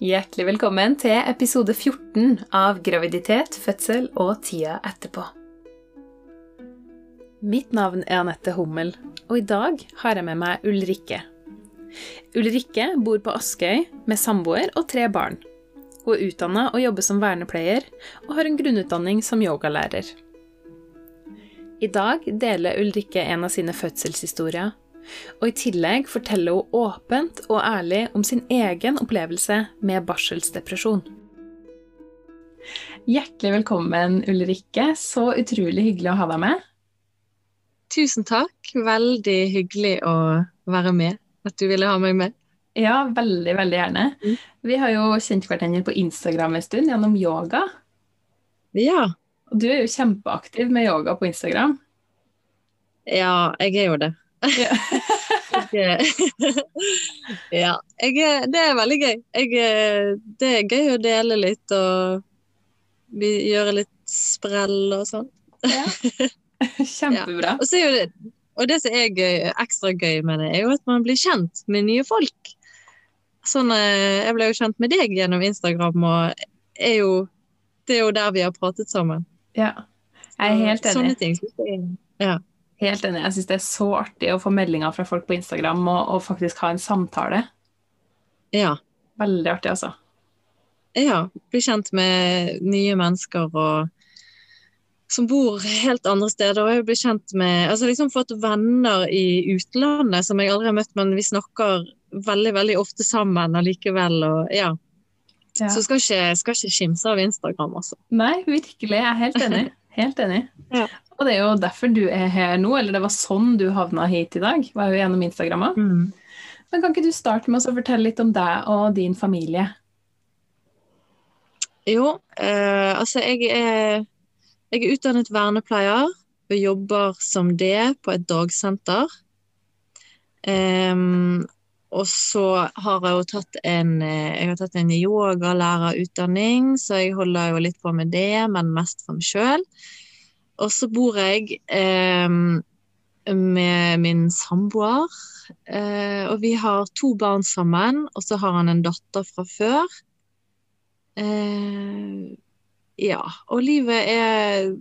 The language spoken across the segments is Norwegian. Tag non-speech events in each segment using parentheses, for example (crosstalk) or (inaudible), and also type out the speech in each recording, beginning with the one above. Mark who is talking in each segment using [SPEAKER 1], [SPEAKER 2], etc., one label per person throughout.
[SPEAKER 1] Hjertelig velkommen til episode 14 av Graviditet, fødsel og tida etterpå. Mitt navn er Anette Hummel, og i dag har jeg med meg Ulrikke. Ulrikke bor på Askøy med samboer og tre barn. Hun er utdanna og jobber som vernepleier, og har en grunnutdanning som yogalærer. I dag deler Ulrikke en av sine fødselshistorier, og i tillegg forteller hun åpent og ærlig om sin egen opplevelse med barselsdepresjon. Hjertelig velkommen, Ulrikke. Så utrolig hyggelig å ha deg med.
[SPEAKER 2] Tusen takk. Veldig hyggelig å være med. At du ville ha meg med.
[SPEAKER 1] Ja, veldig, veldig gjerne. Mm. Vi har jo kjent hverandre på Instagram en stund gjennom yoga.
[SPEAKER 2] Ja.
[SPEAKER 1] Og du er jo kjempeaktiv med yoga på Instagram.
[SPEAKER 2] Ja, jeg er jo det. (laughs) Ja. ja. Jeg, det er veldig gøy. Jeg, det er gøy å dele litt og gjøre litt sprell og sånn. Ja. (laughs)
[SPEAKER 1] Kjempebra.
[SPEAKER 2] Ja. Og, det, og, det, som er gøy, ekstra gøy med det, er jo at man blir kjent med nye folk. Sånn, eh, jeg ble jo kjent med deg gjennom Instagram, og er jo, det er jo der vi har pratet sammen.
[SPEAKER 1] Ja, jeg er helt enig.
[SPEAKER 2] Sånne ting ja.
[SPEAKER 1] Helt enig. Jeg syns det er så artig å få meldinger fra folk på Instagram og, og, faktisk ha en samtale.
[SPEAKER 2] Ja.
[SPEAKER 1] Veldig artig, altså.
[SPEAKER 2] Ja. Bli kjent med nye mennesker og som bor helt andre steder. Og jeg blir kjent med altså liksom fått venner i utlandet som jeg aldri har møtt, men vi snakker veldig veldig ofte sammen allikevel. Og, ja. ja. Så skal ikke, skal ikke skimse av Instagram, altså.
[SPEAKER 1] Nei, virkelig. Jeg er helt enig. (laughs) Helt enig. ja. Og det er jo derfor du er her nå, eller det var sånn du havna hit i dag. var jo gjennom Instagram mm. Men kan ikke du starte med å fortelle litt om deg og din familie?
[SPEAKER 2] Jo, eh, altså jeg er jeg er utdannet vernepleier og jobber som det på et dagsenter. Um, og så har jeg jo tatt en, eh, jeg har tatt en yogalærerutdanning, så jeg holder jo litt på med det, men mest for meg sjøl. Og så bor jeg eh, med min samboer, Eh, og vi har to barn sammen, og så har han en datter fra før. Eh, ja, og livet er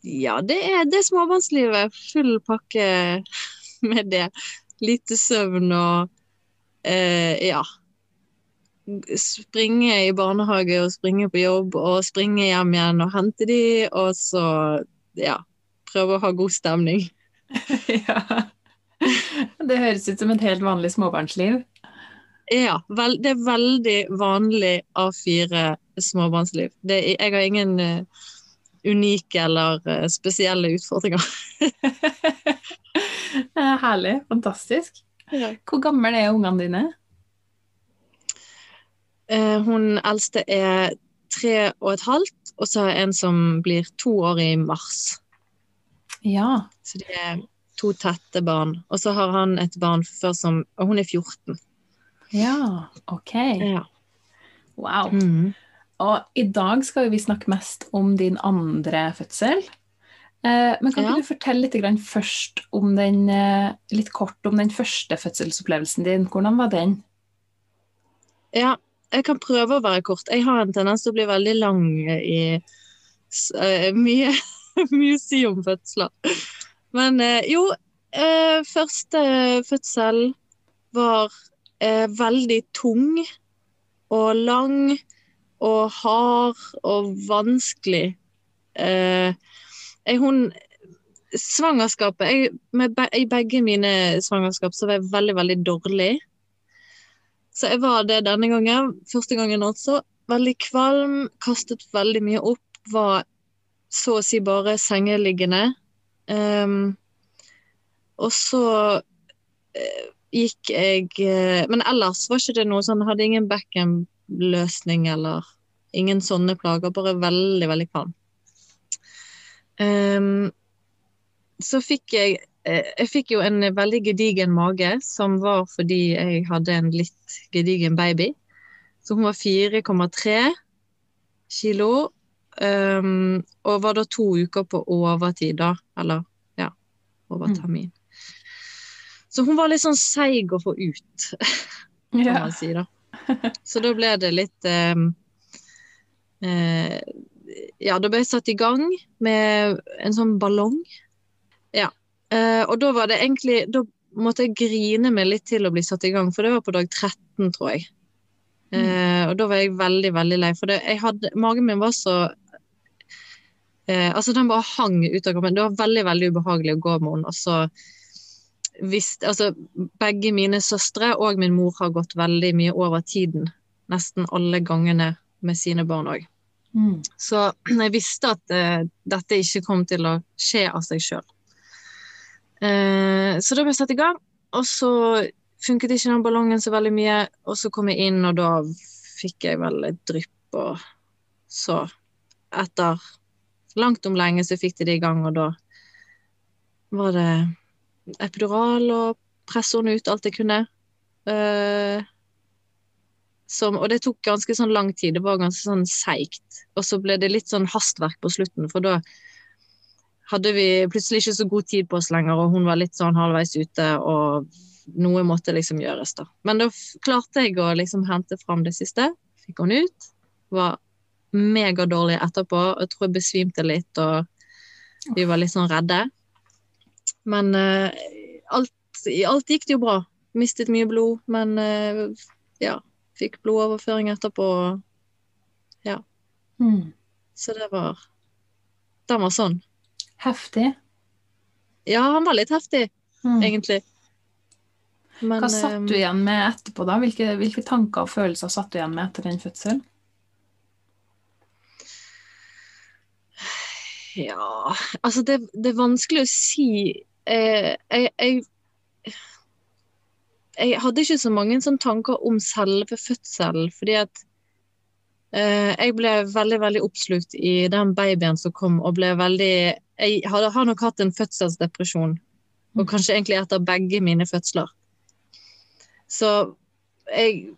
[SPEAKER 2] Ja, det er, det småbarnslivet. Full pakke med det. Lite søvn og eh, ja. Springe i barnehage og springe på jobb og springe hjem igjen og hente de, og så ja, prøve å ha god stemning. (laughs)
[SPEAKER 1] ja. Det høres ut som et helt vanlig småbarnsliv.
[SPEAKER 2] Ja, vel, det er veldig vanlig A4 småbarnsliv. Det, jeg har ingen uh, unike eller uh, spesielle utfordringer. (laughs)
[SPEAKER 1] Herlig. Fantastisk. Hvor gamle er ungene dine?
[SPEAKER 2] Uh, hun eldste er tre og et halvt, og så en som blir to år i mars.
[SPEAKER 1] Ja.
[SPEAKER 2] Så de er to tette barn. Og så har han et barn før som Og hun er 14.
[SPEAKER 1] Ja, OK.
[SPEAKER 2] Ja.
[SPEAKER 1] Wow. Mm. Og i dag skal vi snakke mest om din andre fødsel. Eh, men kan ja. du fortelle litt først om den, eh, litt kort om den første fødselsopplevelsen din? Hvordan var den?
[SPEAKER 2] Ja, jeg kan prøve å være kort. Jeg har en tendens til å bli veldig lang i uh, mye, (laughs) mye si om fødsler. Men uh, jo, uh, første fødsel var eh, veldig tung og lang og hard og vanskelig. Eh, hun Svangerskapet jeg, be, I begge mine svangerskap så var jeg veldig, veldig dårlig. Så jeg var det denne gangen. Første gangen altså. Veldig kvalm, kastet veldig mye opp. Var så å si bare sengeliggende. Um, og så uh, gikk jeg uh, Men ellers var ikke det noe sånn Hadde ingen backham-løsning eller ingen sånne plager. Bare veldig, veldig kvalm. Um, så fikk jeg Jeg fikk jo en veldig gedigen mage, som var fordi jeg hadde en litt gedigen baby. Så hun var 4,3 kilo. Um, og var da to uker på overtid, da. Eller ja, over mm. Så hun var litt sånn seig å få ut, (laughs) kan ja. man si, da. Så da ble det litt um, uh, Ja, da ble jeg satt i gang med en sånn ballong. Ja. Eh, og da var det egentlig Da måtte jeg grine meg litt til å bli satt i gang, for det var på dag 13, tror jeg. Eh, og da var jeg veldig, veldig lei, for det, jeg hadde, magen min var så uh, Altså, den bare hang ut av kroppen. Det var veldig, veldig ubehagelig å gå med henne. Og så visste Altså, begge mine søstre og min mor har gått veldig mye over tiden. Nesten alle gangene med sine barn òg.
[SPEAKER 1] Mm.
[SPEAKER 2] Så (clears throat) jeg visste at dette ikke kom til å skje av seg sjøl. Eh, så da ble jeg satt i gang, og så funket ikke den ballongen så veldig mye. Og så kom jeg inn, og da fikk jeg vel et drypp, og så etter langt om lenge så fikk de det i gang, og da var det epidural og presse henne ut alt jeg kunne. Eh, som, og det tok ganske sånn lang tid, det var ganske sånn seigt. Og så ble det litt sånn hastverk på slutten, for da hadde vi plutselig ikke så god tid på oss lenger, og hun var litt sånn halvveis ute, og noe måtte liksom gjøres, da. Men da klarte jeg å liksom hente fram det siste. Fikk hun ut. Var megadårlig etterpå. Jeg tror jeg besvimte litt, og vi var litt sånn redde. Men uh, alt, alt gikk det jo bra. Mistet mye blod, men uh, ja. Fikk blodoverføring etterpå.
[SPEAKER 1] Mm.
[SPEAKER 2] Så det var Den var sånn.
[SPEAKER 1] Heftig.
[SPEAKER 2] Ja, han var litt heftig,
[SPEAKER 1] Mm.
[SPEAKER 2] egentlig. Men,
[SPEAKER 1] Hva satt du
[SPEAKER 2] eh,
[SPEAKER 1] igjen med etterpå, da? Hvilke, hvilke tanker og følelser satt du igjen med etter den fødselen?
[SPEAKER 2] Ja, altså det, det er vanskelig å si. Eh, jeg, jeg, jeg hadde ikke så mange sånne tanker om selve fødselen, fordi at eh, jeg ble veldig, veldig oppslukt i den babyen som kom, og ble veldig Jeg hadde, har nok hatt en fødselsdepresjon, og kanskje egentlig etter begge mine fødsler. Så jeg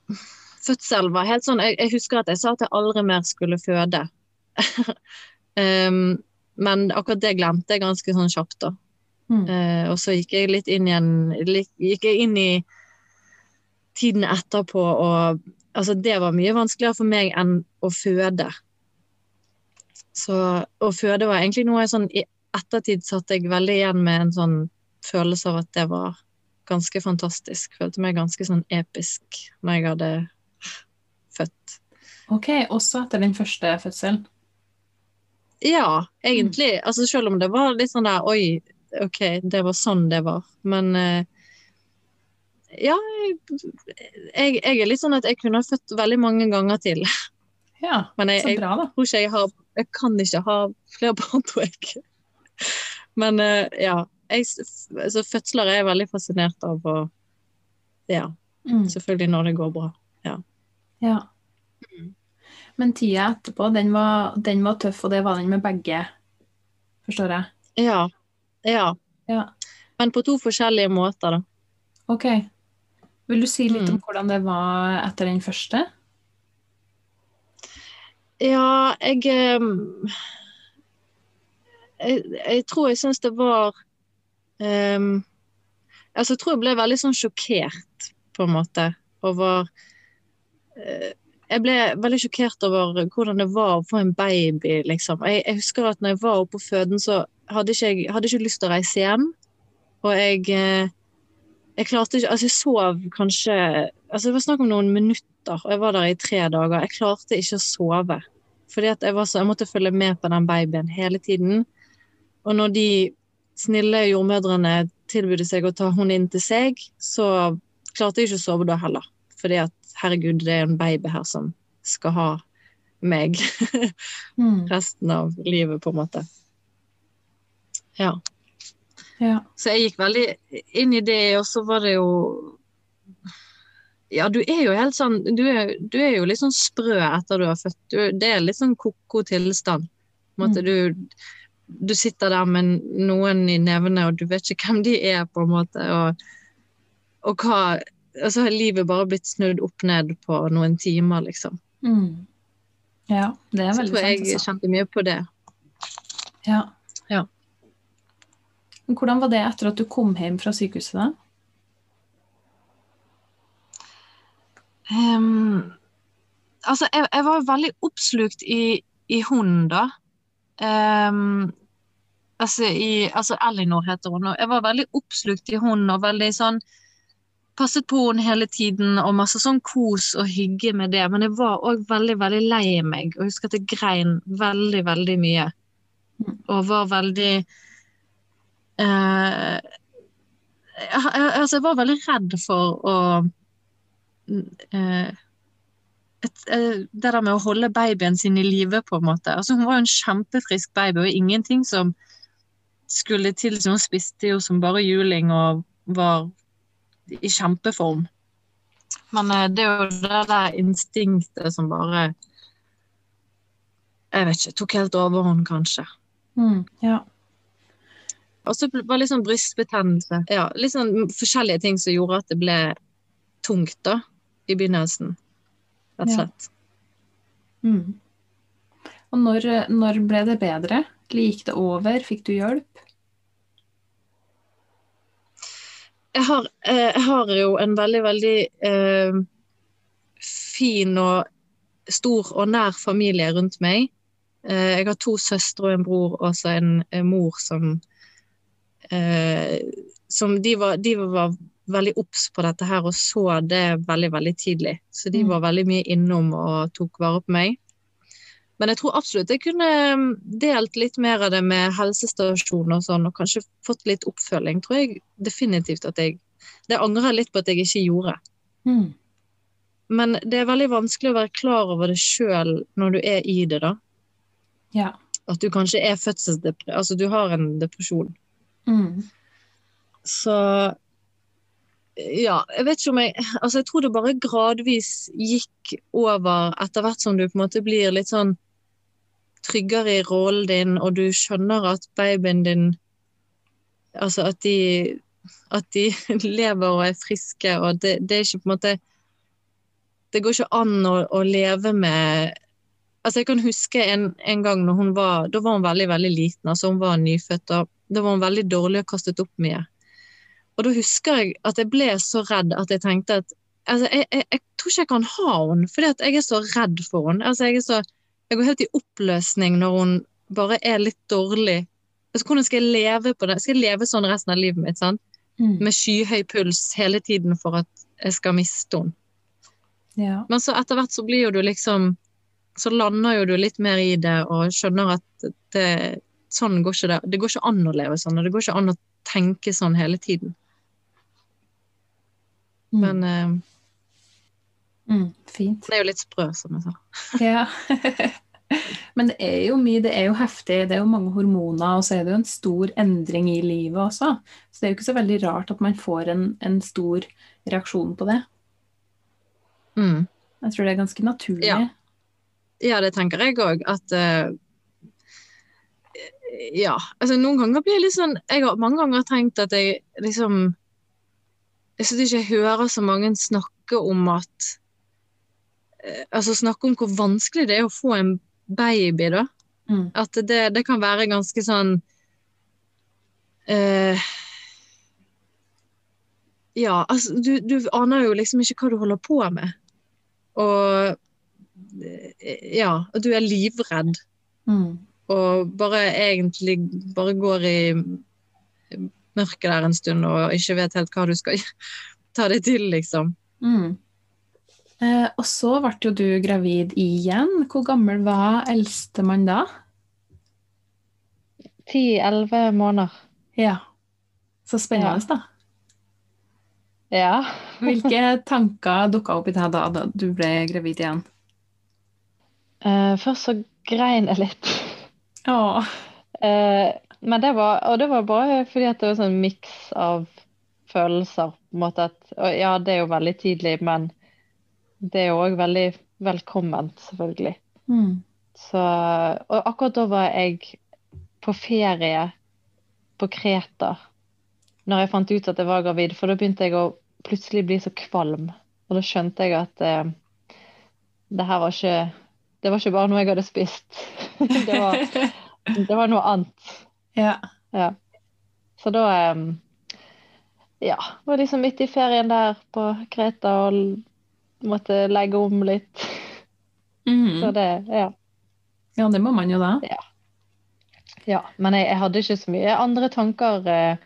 [SPEAKER 2] Fødsel var helt sånn jeg, jeg husker at jeg sa at jeg aldri mer skulle føde. um, (laughs) men akkurat det glemte jeg ganske sånn kjapt, da.
[SPEAKER 1] Mm.
[SPEAKER 2] Uh, og så gikk jeg litt inn igjen Gikk jeg inn i tiden etterpå, og altså det var mye vanskeligere for meg enn å føde. Så å føde var egentlig noe jeg sånn I ettertid satt jeg veldig igjen med en sånn følelse av at det var ganske fantastisk. Følte meg ganske sånn episk når jeg hadde født.
[SPEAKER 1] Ok, også etter den første fødselen.
[SPEAKER 2] Ja, egentlig. Altså selv om det var litt sånn der Oi, OK, det var sånn det var. Men eh, ja, jeg, jeg er litt sånn at jeg kunne ha født veldig mange ganger til. (laughs)
[SPEAKER 1] Ja,
[SPEAKER 2] Men jeg,
[SPEAKER 1] så bra, da.
[SPEAKER 2] tror ikke jeg har Jeg kan ikke ha flere barn, tror jeg. Men uh, ja. Jeg, altså, fødsler er jeg veldig fascinert av, og ja,
[SPEAKER 1] Mm.
[SPEAKER 2] selvfølgelig når det går bra.
[SPEAKER 1] Ja. Men tida etterpå, den var, den var tøff, og det var den med begge, forstår jeg.
[SPEAKER 2] Ja. Ja.
[SPEAKER 1] Ja.
[SPEAKER 2] Men på to forskjellige måter, da.
[SPEAKER 1] Ok. Vil du si litt
[SPEAKER 2] Mm.
[SPEAKER 1] om hvordan det var etter den første?
[SPEAKER 2] Ja, jeg ehm, jeg, jeg tror jeg syns det var um, Altså, jeg tror jeg ble veldig sånn sjokkert, på en måte, over uh, Jeg ble veldig sjokkert over hvordan det var å få en baby, liksom. Jeg, jeg husker at når jeg var oppe på føden, så hadde ikke jeg hadde ikke lyst til å reise hjem. Og jeg eh, Jeg klarte ikke Altså, jeg sov kanskje Altså, det var snakk om noen minutter, og jeg var der i tre dager. Jeg klarte ikke å sove. Fordi at jeg, var så, jeg måtte følge med på den babyen hele tiden. Og når de snille jordmødrene tilbød seg å ta henne inn til seg, så klarte jeg ikke å sove da heller. Fordi at herregud, det er en baby her som skal ha meg (laughs)
[SPEAKER 1] Mm.
[SPEAKER 2] resten av livet, på en måte. Ja.
[SPEAKER 1] Ja.
[SPEAKER 2] Så jeg gikk veldig inn i det, og så var det jo Ja, du er jo helt sånn Du er, du er jo litt sånn sprø etter du har født. Du, det er litt sånn ko-ko tilstand. Måte, du, du sitter der med noen i nevene, og du vet ikke hvem de er, på en måte. Og, og hva Og så har livet bare blitt snudd opp ned på noen timer, liksom.
[SPEAKER 1] Mm. Ja, det er veldig sant.
[SPEAKER 2] Så tror jeg
[SPEAKER 1] sant.
[SPEAKER 2] jeg
[SPEAKER 1] Altså.
[SPEAKER 2] kjente mye på det.
[SPEAKER 1] Ja.
[SPEAKER 2] Ja.
[SPEAKER 1] Hvordan var det etter at du kom hjem fra sykehuset, da?
[SPEAKER 2] Ehm, Altså, jeg, jeg var veldig oppslukt i, i hunden, da. Um, altså, i, altså Elinor heter hun. og Jeg var veldig oppslukt i hunden og veldig sånn Passet på henne hele tiden og masse sånn kos og hygge med det. Men jeg var òg veldig, veldig lei meg. Og husker at jeg grein veldig, veldig mye. Og var veldig uh, jeg, jeg, altså, jeg var veldig redd for å et, eh, det der med å holde babyen sin i live, på en måte. Altså, hun var jo en kjempefrisk baby, og ingenting som skulle til. som hun spiste jo som bare juling og var i kjempeform. Men eh, det er jo det der instinktet som bare Jeg vet ikke, tok helt overhånd, kanskje.
[SPEAKER 1] Mm, ja.
[SPEAKER 2] Og så var det litt sånn brystbetennelse. Ja, litt sånn forskjellige ting som gjorde at det ble tungt, da, i begynnelsen. Rett og
[SPEAKER 1] Ja.
[SPEAKER 2] slett.
[SPEAKER 1] Mm. Og når, når ble det bedre? Gikk det over? Fikk du hjelp?
[SPEAKER 2] Jeg har, eh, jeg har jo en veldig, veldig eh, fin og stor og nær familie rundt meg. Eh, jeg har to søstre og en bror, og så en, en mor som eh, som de var, de var veldig obs på dette her og så det veldig, veldig tidlig. Så de
[SPEAKER 1] Mm.
[SPEAKER 2] var veldig mye innom og tok vare på meg. Men jeg tror absolutt jeg kunne mm, delt litt mer av det med helsestasjon og sånn, og kanskje fått litt oppfølging. Tror jeg definitivt at jeg Det angrer jeg litt på at jeg ikke gjorde.
[SPEAKER 1] Mm.
[SPEAKER 2] Men det er veldig vanskelig å være klar over det sjøl når du er i det, da.
[SPEAKER 1] Ja.
[SPEAKER 2] At du kanskje er fødselsdepresjon. Altså du har en depresjon.
[SPEAKER 1] Mm.
[SPEAKER 2] Så ja, jeg vet ikke om jeg Altså, jeg tror det bare gradvis gikk over etter hvert som du på en måte blir litt sånn tryggere i rollen din, og du skjønner at babyen din Altså at de at de (laughs) lever og er friske, og det, det er ikke på en måte Det går ikke an å, å leve med Altså, jeg kan huske en, en gang når hun var Da var hun veldig, veldig liten, altså hun var nyfødt, og da var hun veldig dårlig og kastet opp mye. Og da husker jeg at jeg ble så redd at jeg tenkte at altså, jeg, jeg, jeg tror ikke jeg kan ha henne, fordi jeg er så redd for henne. Altså, jeg, så, jeg går helt i oppløsning når hun bare er litt dårlig. Altså, hvordan skal jeg leve på det? Skal jeg leve sånn resten av livet mitt? sant?
[SPEAKER 1] Mm.
[SPEAKER 2] Med skyhøy puls hele tiden for at jeg skal miste henne.
[SPEAKER 1] Ja.
[SPEAKER 2] Men så etter hvert så blir jo du liksom Så lander jo du litt mer i det og skjønner at det, sånn går ikke det. Det går ikke an å leve sånn, og det går ikke an å tenke sånn hele tiden.
[SPEAKER 1] Mm.
[SPEAKER 2] Men eh,
[SPEAKER 1] mm. Fint.
[SPEAKER 2] den er jo litt sprø, som jeg sa. (laughs)
[SPEAKER 1] Ja. (laughs) Men det er jo mye, det er jo heftig, det er jo mange hormoner, og så er det jo en stor endring i livet også. Så det er jo ikke så veldig rart at man får en, en stor reaksjon på det.
[SPEAKER 2] Mm.
[SPEAKER 1] Jeg tror det er ganske naturlig.
[SPEAKER 2] Ja. Ja, det tenker jeg òg. At uh, Ja. Altså, noen ganger blir jeg litt sånn Jeg har mange ganger tenkt at jeg liksom Jeg syns ikke jeg hører så mange snakke om at eh, Altså snakke om hvor vanskelig det er å få en baby, da.
[SPEAKER 1] Mm.
[SPEAKER 2] At det, det kan være ganske sånn uh, Ja, altså, du, du aner jo liksom ikke hva du holder på med. Og eh, ja, og du er livredd.
[SPEAKER 1] Mm.
[SPEAKER 2] Og bare egentlig bare går i mørket der en stund og ikke vet helt hva du skal (laughs) ta deg til, liksom.
[SPEAKER 1] Mm. Eh, og så ble jo du gravid igjen. Hvor gammel var eldstemann da?
[SPEAKER 3] Ti-elleve måneder.
[SPEAKER 1] Ja. Så spennende, da.
[SPEAKER 3] Ja. (laughs)
[SPEAKER 1] Hvilke tanker dukka opp i deg da, da du ble gravid igjen?
[SPEAKER 3] Eh, først så grein jeg litt.
[SPEAKER 1] Åh.
[SPEAKER 3] Eh, men det var, og det var bare fordi at det var sånn miks av følelser. på en måte at, og Ja, det er jo veldig tidlig, men det er jo òg veldig velkomment, selvfølgelig.
[SPEAKER 1] Mm.
[SPEAKER 3] Så, og akkurat da var jeg på ferie på Kreta når jeg fant ut at jeg var gravid, for da begynte jeg å plutselig bli så kvalm. Og da skjønte jeg at eh, det her var ikke Det var ikke bare noe jeg hadde spist. (laughs) det, var, det var noe annet.
[SPEAKER 1] Ja.
[SPEAKER 3] Ja. Så da Ja, var liksom midt i ferien der på Kreta og måtte legge om litt.
[SPEAKER 2] Så
[SPEAKER 1] Mhm.
[SPEAKER 2] det, ja.
[SPEAKER 1] Ja, det må man jo da.
[SPEAKER 2] ja. Men jeg, jeg hadde ikke så mye andre tanker eh,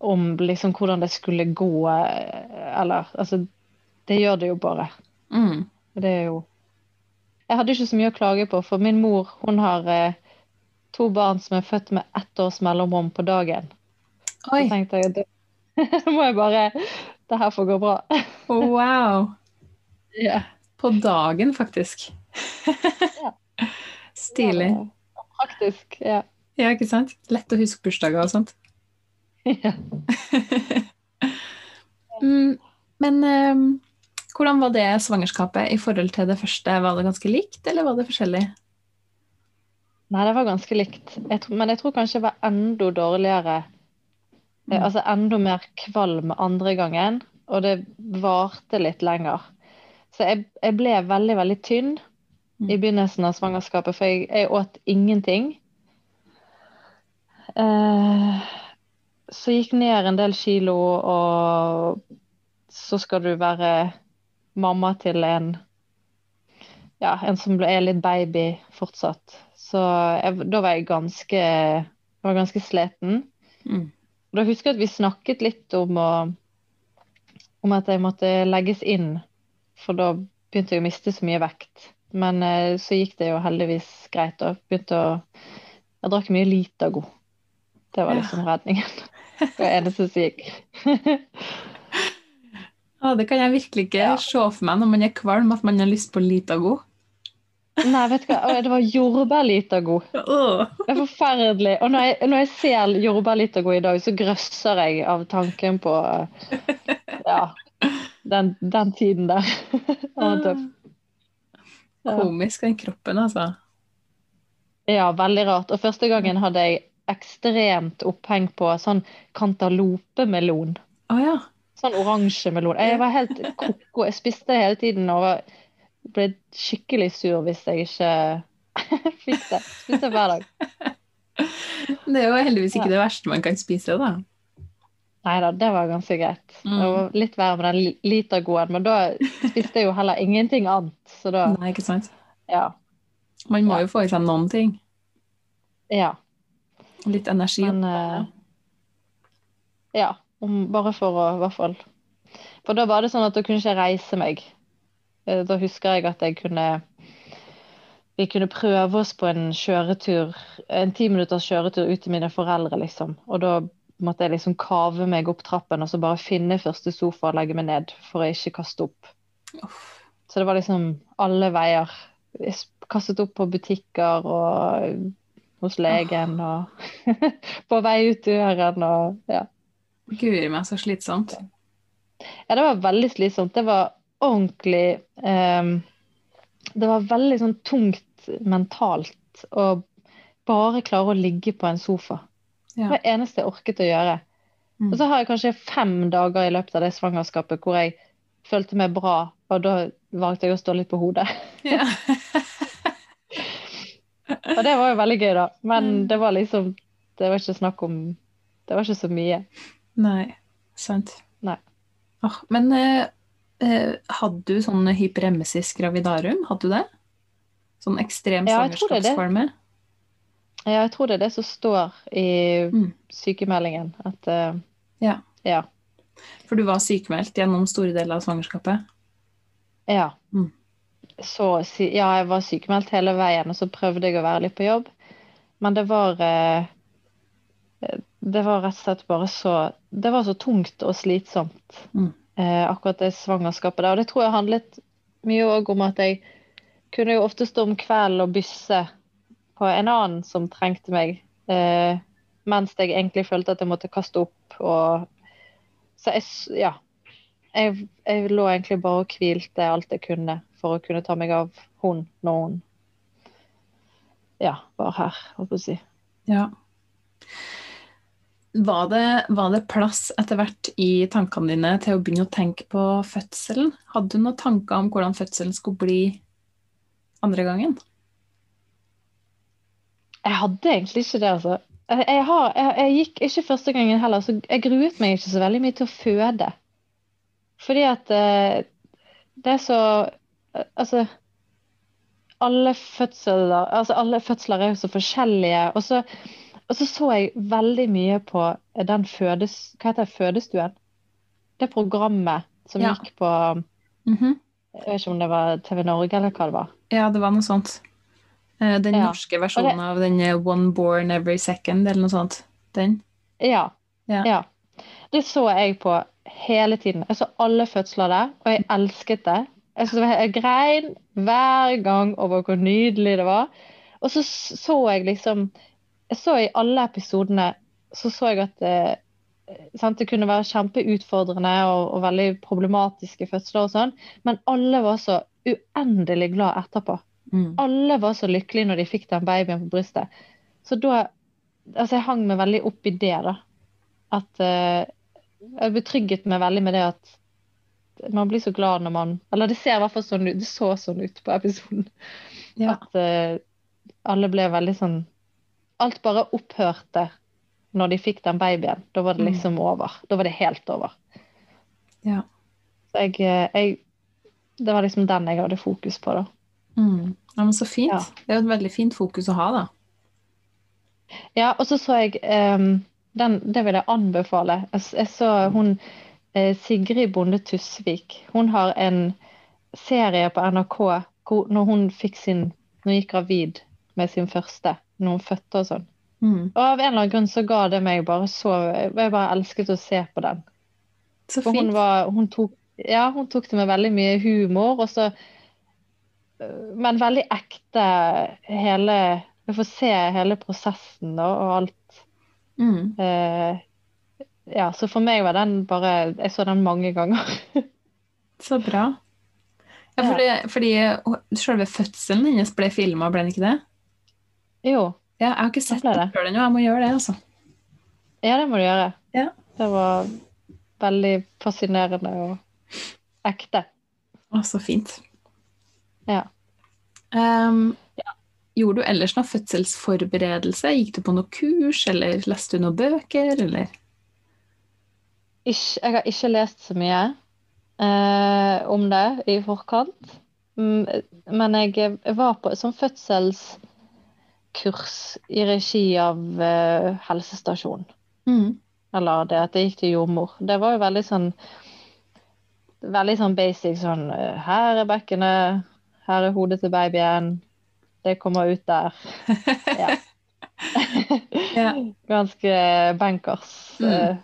[SPEAKER 2] om liksom hvordan det skulle gå, eh, eller altså Det gjør det jo bare.
[SPEAKER 1] Mm.
[SPEAKER 2] Det er jo Jeg hadde ikke så mye å klage på, for min mor hun har eh, to barn som er født med ett års mellomrom på dagen. Så tenkte jeg at det (laughs) må jeg bare Det her får gå bra.
[SPEAKER 1] wow. (laughs)
[SPEAKER 2] Ja.
[SPEAKER 1] På dagen, faktisk. (laughs) Stilig.
[SPEAKER 2] Praktisk. Ja.
[SPEAKER 1] Ja, ikke sant? Lett å huske bursdager og sånt.
[SPEAKER 2] ja.
[SPEAKER 1] Mm, men um, hvordan var det svangerskapet i forhold til det første? Var det ganske likt, eller var det forskjellig?
[SPEAKER 2] Nei, det var ganske likt. Jeg tror, men jeg tror kanskje det var enda dårligere. Eh,
[SPEAKER 1] Mm.
[SPEAKER 2] Altså enda mer kvalm andre gangen, og det varte litt lenger. Så jeg, jeg ble veldig, veldig tynn
[SPEAKER 1] Mm.
[SPEAKER 2] i begynnelsen av svangerskapet, for jeg, jeg åt ingenting. Eh, så gikk ned en del kilo, og så skal du være mamma til en ja, en som er litt baby fortsatt. Så jeg, da var jeg ganske, var ganske sliten.
[SPEAKER 1] Mm.
[SPEAKER 2] Og da husker jeg at vi snakket litt om, å, om at jeg måtte legges inn, for da begynte jeg å miste så mye vekt. Men eh, så gikk det jo heldigvis greit. Og begynte å Jeg drakk mye Litago. Det var
[SPEAKER 1] Ja.
[SPEAKER 2] liksom redningen. Det var det eneste som gikk. (laughs)
[SPEAKER 1] Ja, det kan jeg virkelig ikke
[SPEAKER 2] Ja.
[SPEAKER 1] se for meg når man er kvalm, at man har lyst på Litago.
[SPEAKER 2] Nei, vet du hva, det var jordbær-Litago. Det er forferdelig. Og når jeg, når jeg ser jordbær-Litago i dag, så grøsser jeg av tanken på ja, den, den tiden der. Det var tøff.
[SPEAKER 1] Komisk, den kroppen, altså.
[SPEAKER 2] ja, veldig rart. Og første gangen hadde jeg ekstremt oppheng på sånn kantalopemelon.
[SPEAKER 1] Oh, ja.
[SPEAKER 2] Sånn oransje melon. Jeg var helt koko. Jeg spiste hele tiden og var- ble skikkelig sur hvis jeg ikke (laughs) fikk det. Spiste hver dag. (laughs)
[SPEAKER 1] Det er jo heldigvis ikke det verste man kan spise, da.
[SPEAKER 2] Nei da, det var ganske greit.
[SPEAKER 1] Mm.
[SPEAKER 2] Det var litt verre med den li- litergoen, men da spiste jeg jo heller ingenting annet. Så da,
[SPEAKER 1] Nei, ikke sant?
[SPEAKER 2] ja.
[SPEAKER 1] Man må
[SPEAKER 2] Ja.
[SPEAKER 1] jo få i seg noen ting.
[SPEAKER 2] Ja.
[SPEAKER 1] Litt energi.
[SPEAKER 2] Men eh, Ja. Om, bare for å i hvert fall For da var det sånn at da kunne ikke reise meg. Eh, Da husker jeg at jeg kunne Vi kunne prøve oss på en kjøretur, en ti minutters kjøretur ut til mine foreldre, liksom. Og da måtte jeg liksom kave meg opp trappen og så bare finne første sofa og legge meg ned for å ikke kaste opp. Så det var liksom alle veier. Jeg kastet opp på butikker og hos legen og (laughs) på vei ut døren og ja.
[SPEAKER 1] Guri meg, så slitsomt.
[SPEAKER 2] Ja, det var veldig slitsomt. Det var ordentlig ehm, Det var veldig sånn tungt mentalt å bare klare å ligge på en sofa. Det var det eneste jeg orket å gjøre.
[SPEAKER 1] Mm.
[SPEAKER 2] Og så har jeg kanskje fem dager i løpet av det svangerskapet hvor jeg følte meg bra, og da valgte jeg å stå litt på hodet.
[SPEAKER 1] Ja. (laughs)
[SPEAKER 2] Og det var jo veldig gøy, da. Men
[SPEAKER 1] Mm.
[SPEAKER 2] det var liksom Det var ikke snakk om Det var ikke så mye.
[SPEAKER 1] Nei, sant.
[SPEAKER 2] Nei.
[SPEAKER 1] Oh, men eh, eh, hadde du sånn hyperemesis gravidarum? Hadde du det? Sånn ekstrem
[SPEAKER 2] Ja,
[SPEAKER 1] svangerskapskvalme?
[SPEAKER 2] Ja, jeg tror det er det som står i
[SPEAKER 1] Mm.
[SPEAKER 2] sykemeldingen. At uh,
[SPEAKER 1] Ja.
[SPEAKER 2] Ja.
[SPEAKER 1] For du var sykemeldt gjennom store deler av svangerskapet?
[SPEAKER 2] ja.
[SPEAKER 1] Mm.
[SPEAKER 2] Så ja, jeg var sykemeldt hele veien, og så prøvde jeg å være litt på jobb. Men det var uh, Det var rett og slett bare så Det var så tungt og slitsomt,
[SPEAKER 1] Mm.
[SPEAKER 2] Eh, akkurat det svangerskapet der. Og det tror jeg handlet mye òg om at jeg kunne jo ofte stå om kvelden og bysse på en annen som trengte meg, eh, mens jeg egentlig følte at jeg måtte kaste opp og Så jeg Ja. Jeg, jeg lå egentlig bare og hvilte alt jeg kunne for å kunne ta meg av hun når hun ja, var her, holdt på å si.
[SPEAKER 1] Ja. Var det, var det plass etter hvert i tankene dine til å begynne å tenke på fødselen? Hadde du noen tanker om hvordan fødselen skulle bli andre gangen?
[SPEAKER 2] Jeg hadde egentlig ikke det, altså. Jeg, har, jeg, jeg gikk ikke første gangen heller, så jeg gruet meg ikke så veldig mye til å føde. Fordi at eh, det er så eh, Altså, alle fødsler, altså alle fødsler er jo så forskjellige. Og så, og så så jeg veldig mye på den fødes, hva heter det, fødestuen. Det programmet som
[SPEAKER 1] Ja.
[SPEAKER 2] gikk på
[SPEAKER 1] Mhm.
[SPEAKER 2] Jeg vet ikke om det var TV Norge eller hva det var.
[SPEAKER 1] Ja, det var noe sånt. Eh, Den
[SPEAKER 2] Ja.
[SPEAKER 1] norske versjonen av den eh, One Born Every Second, eller noe sånt. Den.
[SPEAKER 2] Ja.
[SPEAKER 1] Ja.
[SPEAKER 2] ja. Det så jeg på hele tiden. Jeg så alle fødsler der, og jeg elsket det. Jeg, så, jeg grein hver gang over hvor nydelig det var. Og så så jeg liksom Jeg så i alle episodene så så jeg at det, sant, det kunne være kjempeutfordrende og, og veldig problematiske fødsler og sånn, men alle var så uendelig glad etterpå.
[SPEAKER 1] Mm.
[SPEAKER 2] Alle var så lykkelige når de fikk den babyen på brystet. Så da Altså, jeg hang meg veldig opp i det, da. At uh, Jeg betrygget meg veldig med det at man blir så glad når man Eller det ser i hvert fall sånn ut. Det så sånn ut på episoden.
[SPEAKER 1] Ja.
[SPEAKER 2] At uh, alle ble veldig sånn Alt bare opphørte når de fikk den babyen. Da var det
[SPEAKER 1] Mm.
[SPEAKER 2] liksom over. Da var det helt over.
[SPEAKER 1] Ja.
[SPEAKER 2] Så jeg, eh, jeg Det var liksom den jeg hadde fokus på, da.
[SPEAKER 1] Mm. ja, men så fint.
[SPEAKER 2] Ja.
[SPEAKER 1] Det er jo et veldig fint fokus å ha, da.
[SPEAKER 2] Ja, og så så jeg um, den, Det vil jeg anbefale. Jeg, jeg så hun eh, Sigrid Bonde Tusvik. Hun har en serie på NRK hvor, når hun fikk sin Når hun gikk gravid med sin første, når føtter fødte og sånn.
[SPEAKER 1] Mm.
[SPEAKER 2] Og av en eller annen grunn så ga det meg bare så Jeg bare elsket å se på den.
[SPEAKER 1] Så
[SPEAKER 2] For hun
[SPEAKER 1] fint.
[SPEAKER 2] var hun tok, Ja, hun tok det med veldig mye humor, og så Men veldig ekte hele Vi får se hele prosessen da, og alt.
[SPEAKER 1] Mm.
[SPEAKER 2] Eh, ja, så for meg var den bare Jeg så den mange ganger. (laughs)
[SPEAKER 1] Så bra. Ja,
[SPEAKER 2] Ja.
[SPEAKER 1] fordi, fordi selve fødselen hennes ble filma, ble den ikke det?
[SPEAKER 2] Jo.
[SPEAKER 1] Ja, jeg har ikke sett det
[SPEAKER 2] det.
[SPEAKER 1] før ennå, jeg må gjøre det, altså.
[SPEAKER 2] Ja, det må du gjøre.
[SPEAKER 1] Ja.
[SPEAKER 2] Det var veldig fascinerende og ekte.
[SPEAKER 1] Å, så fint.
[SPEAKER 2] Ja.
[SPEAKER 1] Ehm, Gjorde du ellers noe fødselsforberedelse? Gikk du på noe kurs, eller leste du noen bøker, eller?
[SPEAKER 2] Ikke, jeg har ikke lest så mye eh, om det i forkant. Mm, Men jeg, var på sånn fødselskurs i regi av uh, helsestasjon.
[SPEAKER 1] Mm.
[SPEAKER 2] Eller det at jeg gikk til jordmor. Det var jo veldig sånn Veldig sånn basic sånn eh, Her er bekkenet, her er hodet til babyen. Det kommer ut der. (laughs) Ja.
[SPEAKER 1] Ja. (laughs)
[SPEAKER 2] Ganske bankers
[SPEAKER 1] Mm.
[SPEAKER 2] uh,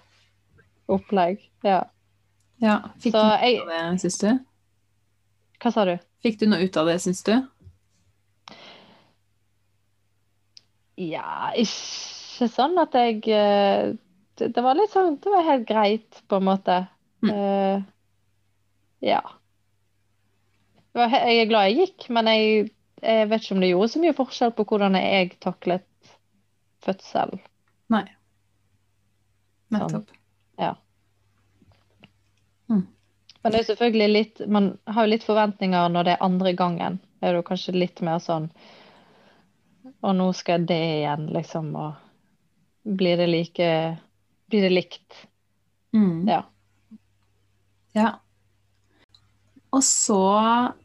[SPEAKER 2] opplegg. Ja.
[SPEAKER 1] ja. Fikk
[SPEAKER 2] Så
[SPEAKER 1] du noe
[SPEAKER 2] jeg
[SPEAKER 1] ut av det, syns du?
[SPEAKER 2] Hva sa du?
[SPEAKER 1] Fikk du noe ut av det, syns du?
[SPEAKER 2] Ja, ikke sånn at jeg eh, Det, det var litt sånn Det var helt greit, på en måte.
[SPEAKER 1] Mm.
[SPEAKER 2] Uh, ja. Var, jeg er glad jeg gikk, men jeg, jeg vet ikke om det gjorde så mye forskjell på hvordan jeg taklet fødsel.
[SPEAKER 1] Nei. Nettopp.
[SPEAKER 2] Men det er selvfølgelig litt Man har jo litt forventninger når det er andre gangen. Det er jo kanskje litt mer sånn Og nå skal det igjen, liksom. Og blir det like Blir det likt?
[SPEAKER 1] Mm.
[SPEAKER 2] Ja.
[SPEAKER 1] Ja. Og så,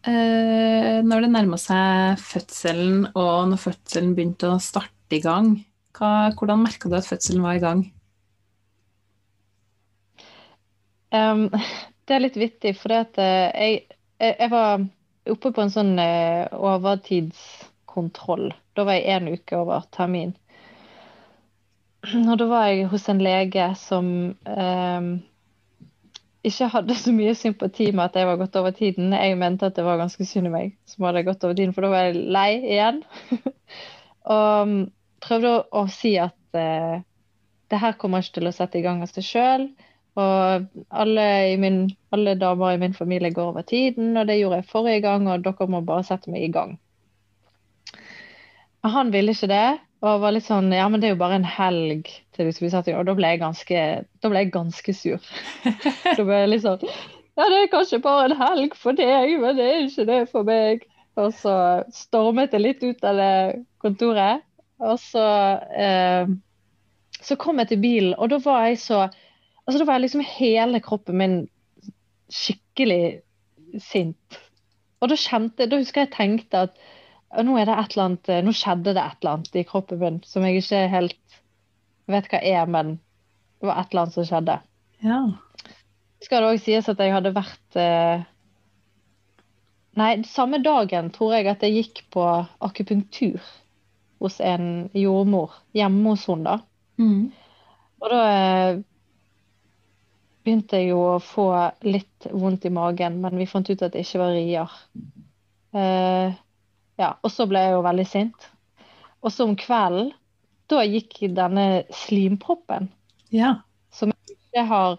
[SPEAKER 1] eh, når det nærma seg fødselen, og når fødselen begynte å starte i gang, hva, hvordan merka du at fødselen var i gang?
[SPEAKER 2] Um, det er litt vittig, for at eh, jeg, jeg, jeg var oppe på en sånn eh, overtidskontroll. Da var jeg én uke over termin. Og da var jeg hos en lege som eh, ikke hadde så mye sympati med at jeg var gått over tiden. Jeg mente at det var ganske synd i meg som hadde gått over tiden, for da var jeg lei igjen. (laughs) og um, prøvde å, å si at eh, det her kommer ikke til å sette i gang av seg sjøl. Og alle, min, alle damer i min familie går over tiden, og det gjorde jeg forrige gang, og dere må bare sette meg i gang. Han ville ikke det, og var litt sånn Ja, men det er jo bare en helg til du skal bli satt i. Og da ble jeg ganske, da ble jeg ganske sur. (laughs) da ble jeg litt sånn Ja, det er kanskje bare en helg for deg, men det er ikke det for meg. Og så stormet jeg litt ut av det kontoret, og så eh, Så kom jeg til bilen, og da var jeg så Altså, da var jeg liksom hele kroppen min skikkelig sint. Og da kjente Da husker jeg tenkte at nå er det et eller annet, nå skjedde det et eller annet i kroppen min som jeg ikke helt vet hva er, men det var et eller annet som skjedde.
[SPEAKER 1] Ja.
[SPEAKER 2] Skal det òg sies at jeg hadde vært eh, Nei, samme dagen tror jeg at jeg gikk på akupunktur hos en jordmor hjemme hos henne, da.
[SPEAKER 1] Mm.
[SPEAKER 2] Og da eh, begynte jeg jo å få litt vondt i magen, men vi fant ut at det ikke var rier. Eh, ja, og så ble jeg jo veldig sint. Og så om kvelden, da gikk denne slimproppen,
[SPEAKER 1] Ja.
[SPEAKER 2] som jeg ikke har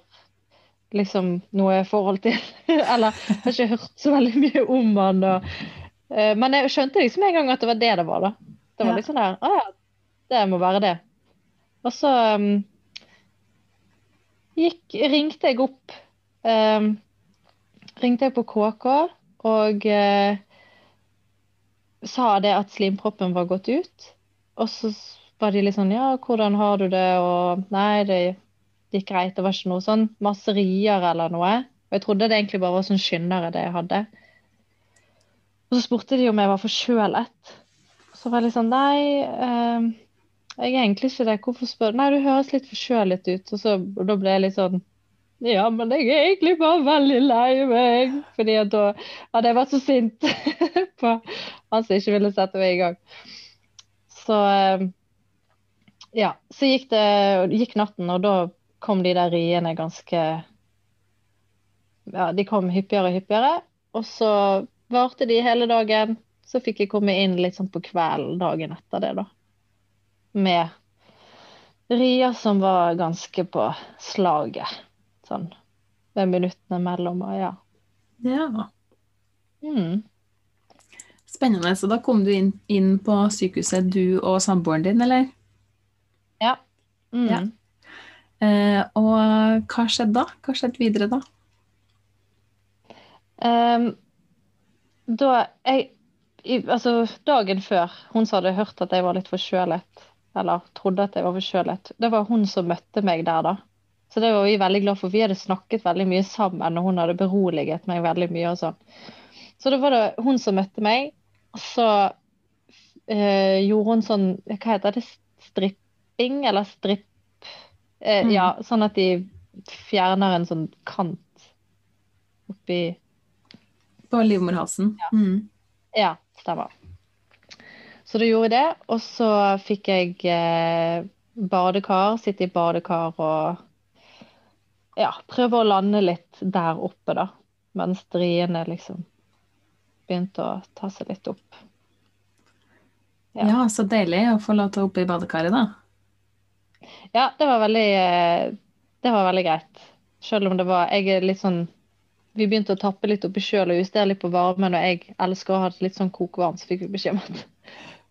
[SPEAKER 2] liksom noe forhold til, (laughs) eller jeg har ikke hørt så veldig mye om han. Og, uh, men jeg skjønte liksom en gang at det var det det var, da. Det var
[SPEAKER 1] Ja.
[SPEAKER 2] liksom der, å ja, det må være det. Og så um, gikk, ringte jeg opp, um, ringte jeg på KK, og eh, sa det at slimproppen var gått ut. Og så var de litt sånn, ja, hvordan har du det? Og nei, det gikk greit. Det var ikke noe sånn masserier eller noe. Og jeg trodde det egentlig bare var sånn skyndere det jeg hadde. Og så spurte de om jeg var forkjølet. Så var jeg litt sånn, nei, eh, jeg er egentlig ikke det. Hvorfor spør du? Nei, du høres litt forkjølet ut. Og, så, da ble jeg litt sånn, ja, men jeg er egentlig bare veldig lei meg. Fordi at da hadde jeg vært så sint (laughs) på han som ikke ville sette meg i gang. Så eh, ja, så gikk det gikk natten, og da kom de der riene ganske Ja, de kom hyppigere og hyppigere. Og så varte de hele dagen. Så fikk jeg komme inn litt sånn på kvelden dagen etter det, da. Med rier som var ganske på slaget. Sånn ved minuttene mellom, og ja.
[SPEAKER 1] ja.
[SPEAKER 2] Mm.
[SPEAKER 1] Spennende. Så da kom du inn, inn på sykehuset, du og samboeren din, eller?
[SPEAKER 2] Mm.
[SPEAKER 1] Ja. Eh, og hva skjedde da? Hva skjedde videre da?
[SPEAKER 2] Um, da jeg i, Altså, dagen før, hun som hadde hørt at jeg var litt forkjølet, eller trodde at jeg var forkjølet, det var hun som møtte meg der, da. Så det var vi veldig glad for. Vi hadde snakket veldig mye sammen, og hun hadde beroliget meg veldig mye og sånn. Så da var det hun som møtte meg, og så eh, gjorde hun sånn Hva heter det? Stripping? Eller stripp... Eh,
[SPEAKER 1] Mm.
[SPEAKER 2] Ja, sånn at de fjerner en sånn kant oppi
[SPEAKER 1] På livmorhalsen? Mm.
[SPEAKER 2] Ja, stemmer. Så da gjorde jeg det, og så fikk jeg eh, badekar, sitte i badekar og ja, prøve å lande litt der oppe, da. Mens driene liksom begynte å ta seg litt opp. Ja.
[SPEAKER 1] Ja. så deilig å få lov til å oppe i badekaret, da.
[SPEAKER 2] Ja, det var veldig eh, Det var veldig greit. Selv om det var Jeg er litt sånn Vi begynte å tappe litt oppi sjøl og justere litt på varmen, og jeg elsker å ha det litt sånn kokvarmt, så fikk vi beskjed om at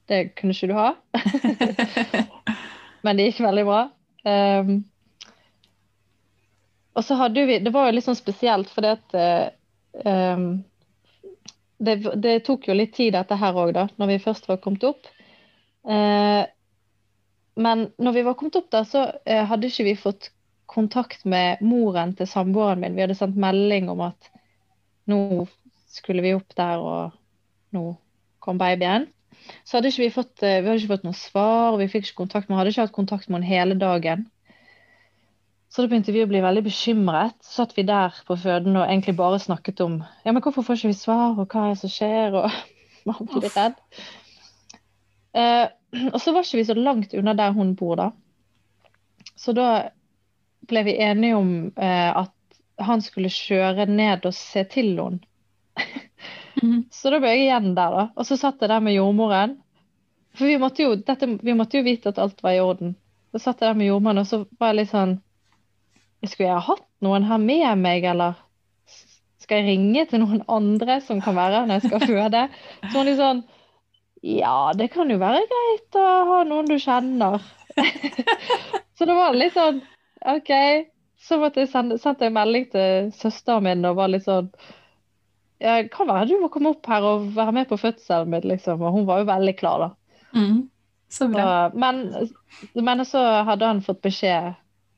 [SPEAKER 2] det kunne ikke du ha. (laughs) (laughs) Men det gikk veldig bra. Um, og så hadde vi Det var jo litt sånn spesielt, fordi at um, det, det tok jo litt tid, dette her òg, da, når vi først var kommet opp. Uh, men når vi var kommet opp der, så uh, hadde ikke vi fått kontakt med moren til samboeren min. Vi hadde sendt melding om at nå skulle vi opp der, og nå kom babyen. Så hadde ikke vi fått, vi hadde ikke fått noe svar, vi fikk ikke kontakt med, hadde ikke hatt kontakt med henne hele dagen. Så da begynte vi å bli veldig bekymret. Så satt vi der på føden og egentlig bare snakket om ja, men hvorfor får ikke vi svar, og hva er det som skjer, og (laughs) man blir redd. Eh, og så var ikke vi så langt unna der hun bor, da. Så da ble vi enige om eh, at han skulle kjøre ned og se til henne.
[SPEAKER 1] Mhm. (laughs)
[SPEAKER 2] Så da ble jeg igjen der, da. Og så satt jeg der med jordmoren. For vi måtte jo, dette, vi måtte jo vite at alt var i orden. Så satt jeg der med jordmoren, og så var jeg litt sånn Skulle jeg ha hatt noen her med meg, eller skal jeg ringe til noen andre som kan være her når jeg skal føde? Så var det sånn Ja, det kan jo være greit å ha noen du kjenner. (laughs) så det var litt sånn OK. Så måtte jeg sende, sendte jeg melding til søsteren min og var litt sånn ja, kan være du må komme opp her og være med på fødselen min, liksom. Og hun var jo veldig klar, da.
[SPEAKER 1] Mm. Så bra.
[SPEAKER 2] Og, men, men så hadde han fått beskjed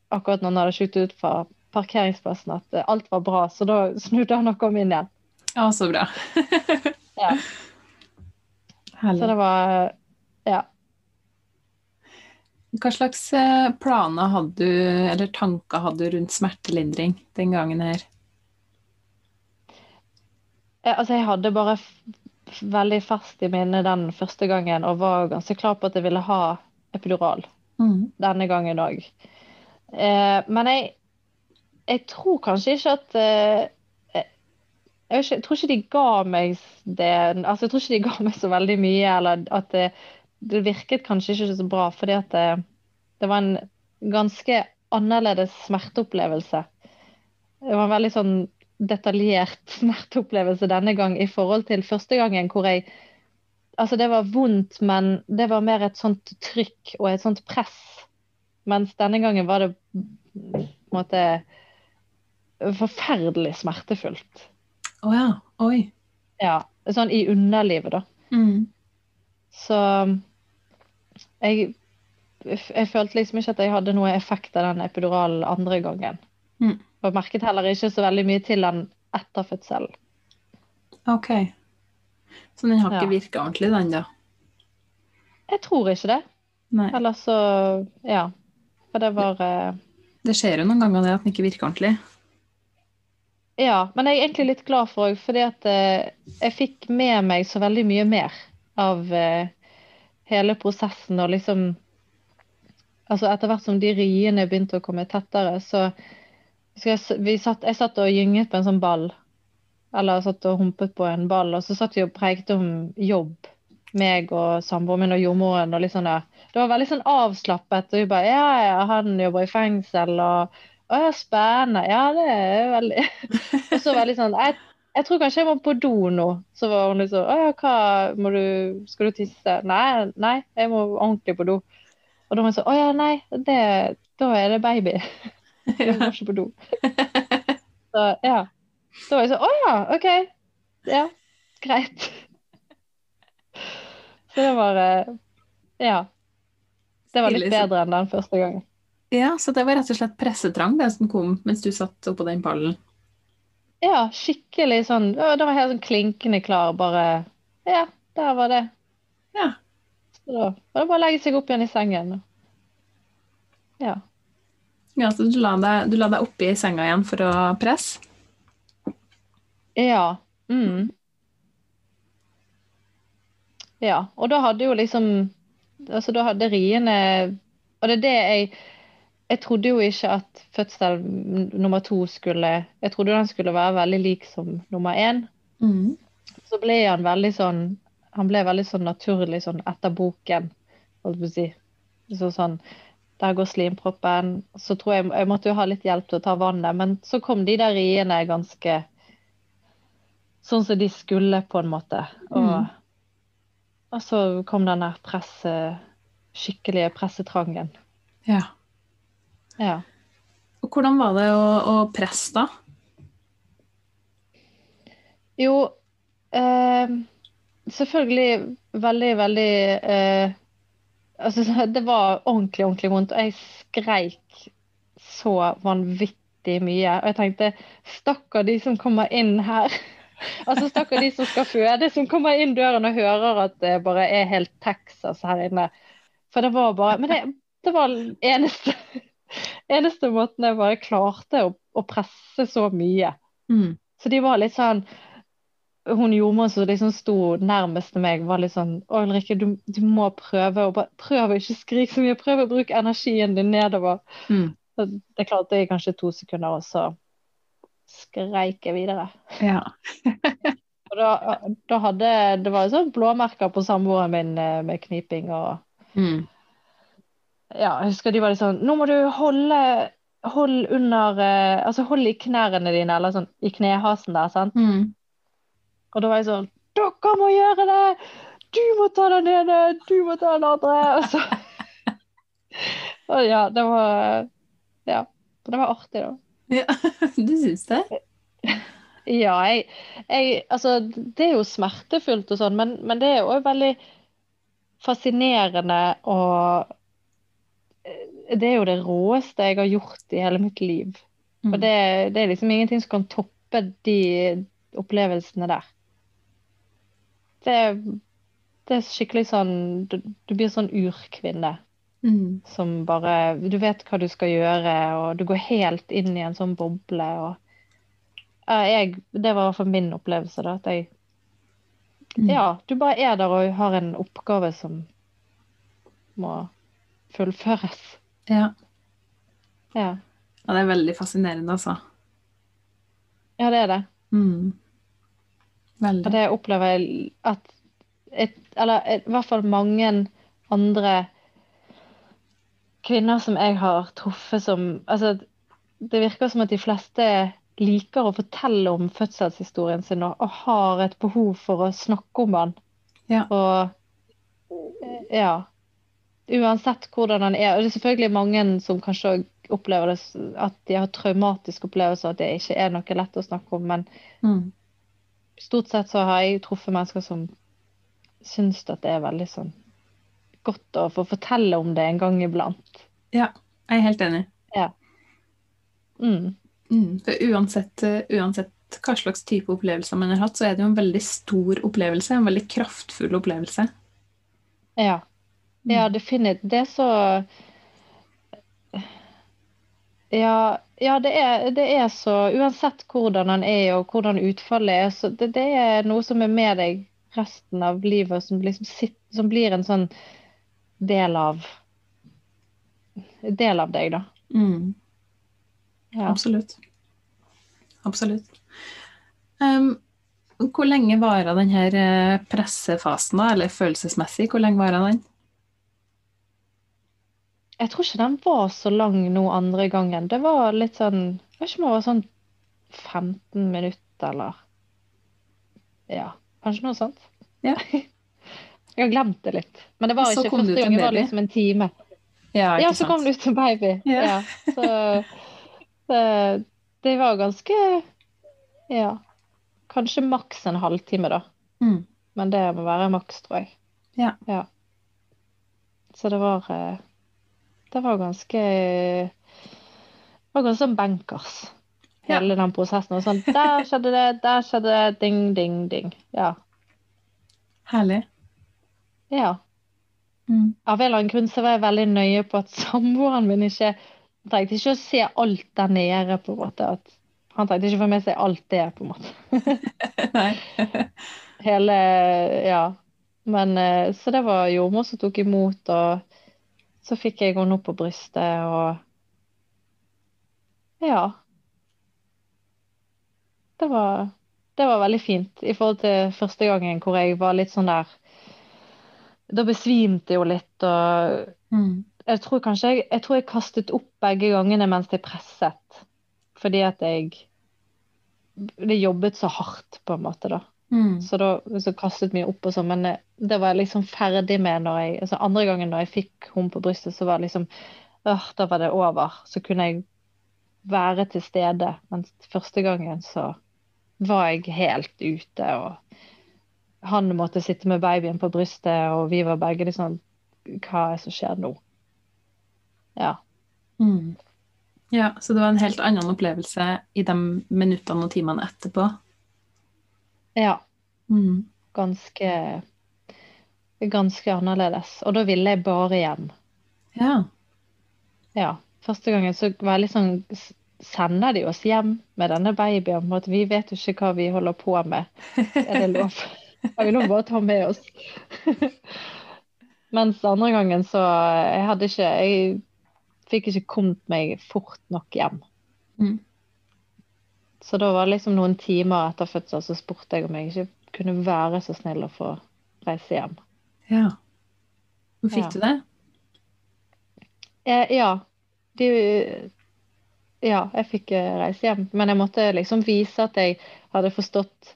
[SPEAKER 2] akkurat når han hadde skutt ut fra parkeringsplassen at eh, alt var bra, så da (laughs) snudde han og kom inn igjen.
[SPEAKER 1] Ja, så bra. (laughs)
[SPEAKER 2] Ja. Så det var Ja.
[SPEAKER 1] Hva slags eh, planer hadde du, eller tanker hadde du rundt smertelindring den gangen her?
[SPEAKER 2] Jeg, Altså, jeg hadde bare veldig fast i minnet den første gangen og var ganske klar på at jeg ville ha epidural
[SPEAKER 1] Mm.
[SPEAKER 2] denne gangen òg. Eh, men jeg, jeg tror kanskje ikke at eh, jeg, ikke, jeg tror ikke de ga meg det Altså, jeg tror ikke de ga meg så veldig mye, eller at det, det virket kanskje ikke så bra, fordi at det, det var en ganske annerledes smerteopplevelse. Det var en veldig sånn detaljert (laughs) smerteopplevelse denne gang i forhold til første gangen hvor jeg Altså, det var vondt, men det var mer et sånt trykk og et sånt press. Mens denne gangen var det på en måte forferdelig smertefullt.
[SPEAKER 1] Å ja. Oi.
[SPEAKER 2] Ja, sånn i underlivet, da.
[SPEAKER 1] Mm.
[SPEAKER 2] Så jeg, jeg følte liksom ikke at jeg hadde noe effekt av den epiduralen andre gangen.
[SPEAKER 1] Mm.
[SPEAKER 2] Og merket heller ikke så veldig mye til den etter fødselen.
[SPEAKER 1] OK. Så den har
[SPEAKER 2] Ja.
[SPEAKER 1] ikke virka ordentlig, den, da?
[SPEAKER 2] Jeg tror ikke det.
[SPEAKER 1] Nei.
[SPEAKER 2] Eller så Ja. For det var eh,
[SPEAKER 1] Det skjer jo noen ganger det at den ikke virker ordentlig.
[SPEAKER 2] Ja, men jeg er egentlig litt glad for òg, fordi at eh, jeg fikk med meg så veldig mye mer av eh, hele prosessen og liksom Altså etter hvert som de riene begynte å komme tettere, så skal jeg, vi satt, jeg satt og gynget på en sånn ball. Eller satt og humpet på en ball, og så satt vi og prekte om jobb. Meg og samboeren min og jordmoren og liksom det. Det var veldig sånn avslappet. Og vi bare Ja, ja, han jobber i fengsel, og Å ja, spennende. Ja, det er veldig (laughs) Og så veldig sånn jeg, jeg tror kanskje jeg må på do nå. Så var hun sånn Å ja, hva må du Skal du tisse? Nei, nei, jeg må ordentlig på do. Og da var jeg sånn Å ja, nei, det, da er det baby. (laughs) Jeg må ikke på do. Så ja. Da var jeg sånn Å ja, OK. Ja, greit. Så det var eh, Ja. Det var litt bedre enn den første gangen.
[SPEAKER 1] Ja, så det var rett og slett pressetrang det som kom mens du satt oppå den pallen?
[SPEAKER 2] Ja, skikkelig sånn Da var helt sånn klinkende klar, bare Ja, der var det.
[SPEAKER 1] Ja.
[SPEAKER 2] Så da var det bare å legge seg opp igjen i sengen. Ja.
[SPEAKER 1] Ja, så du la deg, du la deg oppi senga igjen for å presse?
[SPEAKER 2] Ja. Mm. Ja. Og da hadde jo liksom Altså, da hadde riene Og det er det jeg Jeg trodde jo ikke at fødsel nummer to skulle Jeg trodde den skulle være veldig lik som nummer én.
[SPEAKER 1] Mm.
[SPEAKER 2] så ble han veldig sånn Han ble veldig sånn naturlig sånn etter boken, holdt på å si. Så sånn Der går slimproppen. Så tror jeg Jeg måtte jo ha litt hjelp til å ta vannet, men så kom de der riene ganske sånn som de skulle, på en måte. Og,
[SPEAKER 1] Mm.
[SPEAKER 2] Og så kom den der presse skikkelige pressetrangen.
[SPEAKER 1] Ja.
[SPEAKER 2] Ja.
[SPEAKER 1] Og hvordan var det å, å presse da?
[SPEAKER 2] Jo, eh, selvfølgelig veldig, veldig eh, Altså, det var ordentlig, ordentlig vondt, og jeg skreik så vanvittig mye. Og jeg tenkte stakkar de som kommer inn her. Altså, stakkar de som skal føde, som kommer inn døren og hører at det bare er helt Texas her inne. For det var bare Men det, det var eneste, eneste måten jeg bare klarte å, å presse så mye.
[SPEAKER 1] Mm.
[SPEAKER 2] Så de var litt sånn Hun jordmoren som liksom sto nærmest meg, var litt sånn Å, Ulrikke, du, du må prøve å bare Prøv å ikke skrike så mye. Prøv å bruke energien din nedover.
[SPEAKER 1] Mm.
[SPEAKER 2] Det klarte jeg i kanskje to sekunder, og så skreik jeg videre.
[SPEAKER 1] Ja. (laughs)
[SPEAKER 2] Og da, da hadde Det var jo sånn blåmerker på samboeren min eh, med kniping og
[SPEAKER 1] Mm.
[SPEAKER 2] Ja, jeg husker de var litt sånn Nå må du holde Hold under eh, Altså hold i knærne dine, eller sånn i knehasen der, sant.
[SPEAKER 1] Mm.
[SPEAKER 2] Og da var jeg sånn Dere må gjøre det! Du må ta den ene, du må ta den andre. (laughs) Og så (laughs) Og ja, det var Ja. Det var artig, da.
[SPEAKER 1] Ja. (laughs) Du syns det?
[SPEAKER 2] Ja, jeg, jeg Altså, det er jo smertefullt og sånn, men, men det er òg veldig fascinerende og eh, Det er jo det råeste jeg har gjort i hele mitt liv.
[SPEAKER 1] Mm.
[SPEAKER 2] Og det, det er liksom ingenting som kan toppe de opplevelsene der. Det det er skikkelig sånn Du, du blir sånn urkvinne
[SPEAKER 1] Mm.
[SPEAKER 2] som bare Du vet hva du skal gjøre, og du går helt inn i en sånn boble. og Ja, jeg, Det var i hvert fall min opplevelse. da, at jeg
[SPEAKER 1] Mm.
[SPEAKER 2] Ja, du bare er der og har en oppgave som må fullføres.
[SPEAKER 1] Ja.
[SPEAKER 2] Ja,
[SPEAKER 1] ja, det er veldig fascinerende, altså.
[SPEAKER 2] ja det er det.
[SPEAKER 1] Mm.
[SPEAKER 2] Og det opplever jeg at et, Eller i hvert fall mange andre kvinner som jeg har truffet som Altså, det virker som at de fleste liker å fortelle om fødselshistorien sin og, og har et behov for å snakke om den.
[SPEAKER 1] Ja.
[SPEAKER 2] Og ja. Uansett hvordan den er. Og det er selvfølgelig mange som kanskje opplever det, at de har traumatiske opplevelser, at det ikke er noe lett å snakke om. Men
[SPEAKER 1] Mm.
[SPEAKER 2] stort sett så har jeg truffet mennesker som syns at det er veldig sånn godt å få fortelle om det en gang iblant.
[SPEAKER 1] Ja, jeg er helt enig.
[SPEAKER 2] Mm.
[SPEAKER 1] Mm. For uansett, eh, uansett hva slags type opplevelser man har hatt, så er det jo en veldig stor opplevelse, en veldig kraftfull opplevelse.
[SPEAKER 2] Ja.
[SPEAKER 1] Mm.
[SPEAKER 2] Ja, definitivt. Det er så Ja, ja det, er, det er så Uansett hvordan han er og hvordan utfallet er, så det, det er noe som er med deg resten av livet, som, liksom sitter, som blir en sånn del av Del av deg, da.
[SPEAKER 1] Mm.
[SPEAKER 2] Ja.
[SPEAKER 1] Absolutt. Absolutt. Um, hvor lenge varer denne her pressefasen, da, eller følelsesmessig? Hvor lenge varer den?
[SPEAKER 2] Jeg tror ikke den var så lang nå andre gangen. Det var litt sånn Jeg vet ikke om det var sånn 15 minutter, eller Ja, kanskje noe sånt.
[SPEAKER 1] Ja. (laughs)
[SPEAKER 2] Jeg har glemt det litt. Men det var ikke første gang, det var liksom en time.
[SPEAKER 1] Ja,
[SPEAKER 2] Ja, så kom
[SPEAKER 1] sant?
[SPEAKER 2] det ut en baby.
[SPEAKER 1] Yeah.
[SPEAKER 2] Ja. Så det, det var ganske Ja. Kanskje maks en halvtime, da.
[SPEAKER 1] Mm.
[SPEAKER 2] Men det må være maks, tror jeg.
[SPEAKER 1] Ja.
[SPEAKER 2] Så det var eh, Det var ganske Det var ganske sånn bankers,
[SPEAKER 1] Ja.
[SPEAKER 2] hele den prosessen. Og sånn, der skjedde det, der skjedde det, ding, ding, ding. Ja.
[SPEAKER 1] Herlig.
[SPEAKER 2] Ja.
[SPEAKER 1] Mm.
[SPEAKER 2] Av en eller annen grunn så var jeg veldig nøye på at (laughs) samboeren min ikke trengte ikke å se alt der nede, på en måte. At han trengte ikke få med seg alt det, på en måte. (laughs)
[SPEAKER 1] Nei. (laughs)
[SPEAKER 2] Hele Ja. Men eh, Så det var jordmor som tok imot, og så fikk jeg henne opp på brystet, og Ja. Det var, det var veldig fint i forhold til første gangen hvor jeg var litt sånn der Da besvimte jeg jo litt, og
[SPEAKER 1] Mm.
[SPEAKER 2] jeg tror kanskje jeg, jeg tror jeg kastet opp begge gangene mens jeg presset. Fordi at jeg Det jobbet så hardt, på en måte, da.
[SPEAKER 1] Mm.
[SPEAKER 2] Så da så kastet mye opp og sånn, men eh, det var jeg liksom ferdig med når jeg altså Andre gangen når jeg fikk henne på brystet, så var det liksom øh, Da var det over. Så kunne jeg være til stede. Mens første gangen så var jeg helt ute, og han måtte sitte med babyen på brystet, og vi var begge litt sånn Hva er det som skjer nå? Ja.
[SPEAKER 1] Mm. Ja, så det var en helt annen opplevelse i de minuttene og timene etterpå.
[SPEAKER 2] Ja.
[SPEAKER 1] Mm.
[SPEAKER 2] Ganske Ganske annerledes. Og da ville jeg bare hjem.
[SPEAKER 1] Ja.
[SPEAKER 2] Ja. Første gangen så var jeg litt sånn Sender de oss hjem med denne babyen? på en måte? Vi vet jo ikke hva vi holder på med. Er det lov? (laughs) Har vi lov bare ta med oss? (laughs) Mens andre gangen så Jeg hadde ikke Jeg fikk ikke kommet meg fort nok hjem.
[SPEAKER 1] Mm.
[SPEAKER 2] Så da var det liksom noen timer etter fødsel så spurte jeg om jeg ikke kunne være så snill å få reise hjem.
[SPEAKER 1] ja. Hvor fikk
[SPEAKER 2] Ja.
[SPEAKER 1] du det?
[SPEAKER 2] Eh, ja. De, ja, jeg fikk eh, reise hjem. Men jeg måtte liksom vise at jeg hadde forstått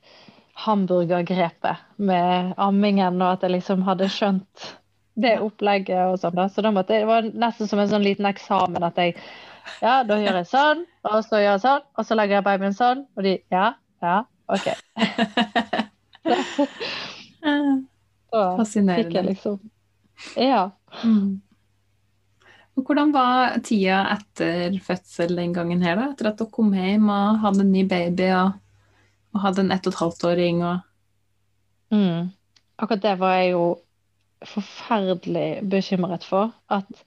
[SPEAKER 2] hamburgergrepet med ammingen, og at jeg liksom hadde skjønt det opplegget og sånn. Så da måtte jeg, det var nesten som en sånn liten eksamen at jeg Ja, da gjør jeg sånn, og så gjør jeg sånn, og så legger jeg babyen sånn, og de Ja, ja, OK. (laughs) Så fikk jeg liksom Ja.
[SPEAKER 1] Mm. Og hvordan var tida etter fødsel den gangen her, da? Etter at dere kom hjem og hadde en ny baby og, og hadde en ett og et halvt åring og
[SPEAKER 2] Mm. akkurat det var jeg jo forferdelig bekymret for. At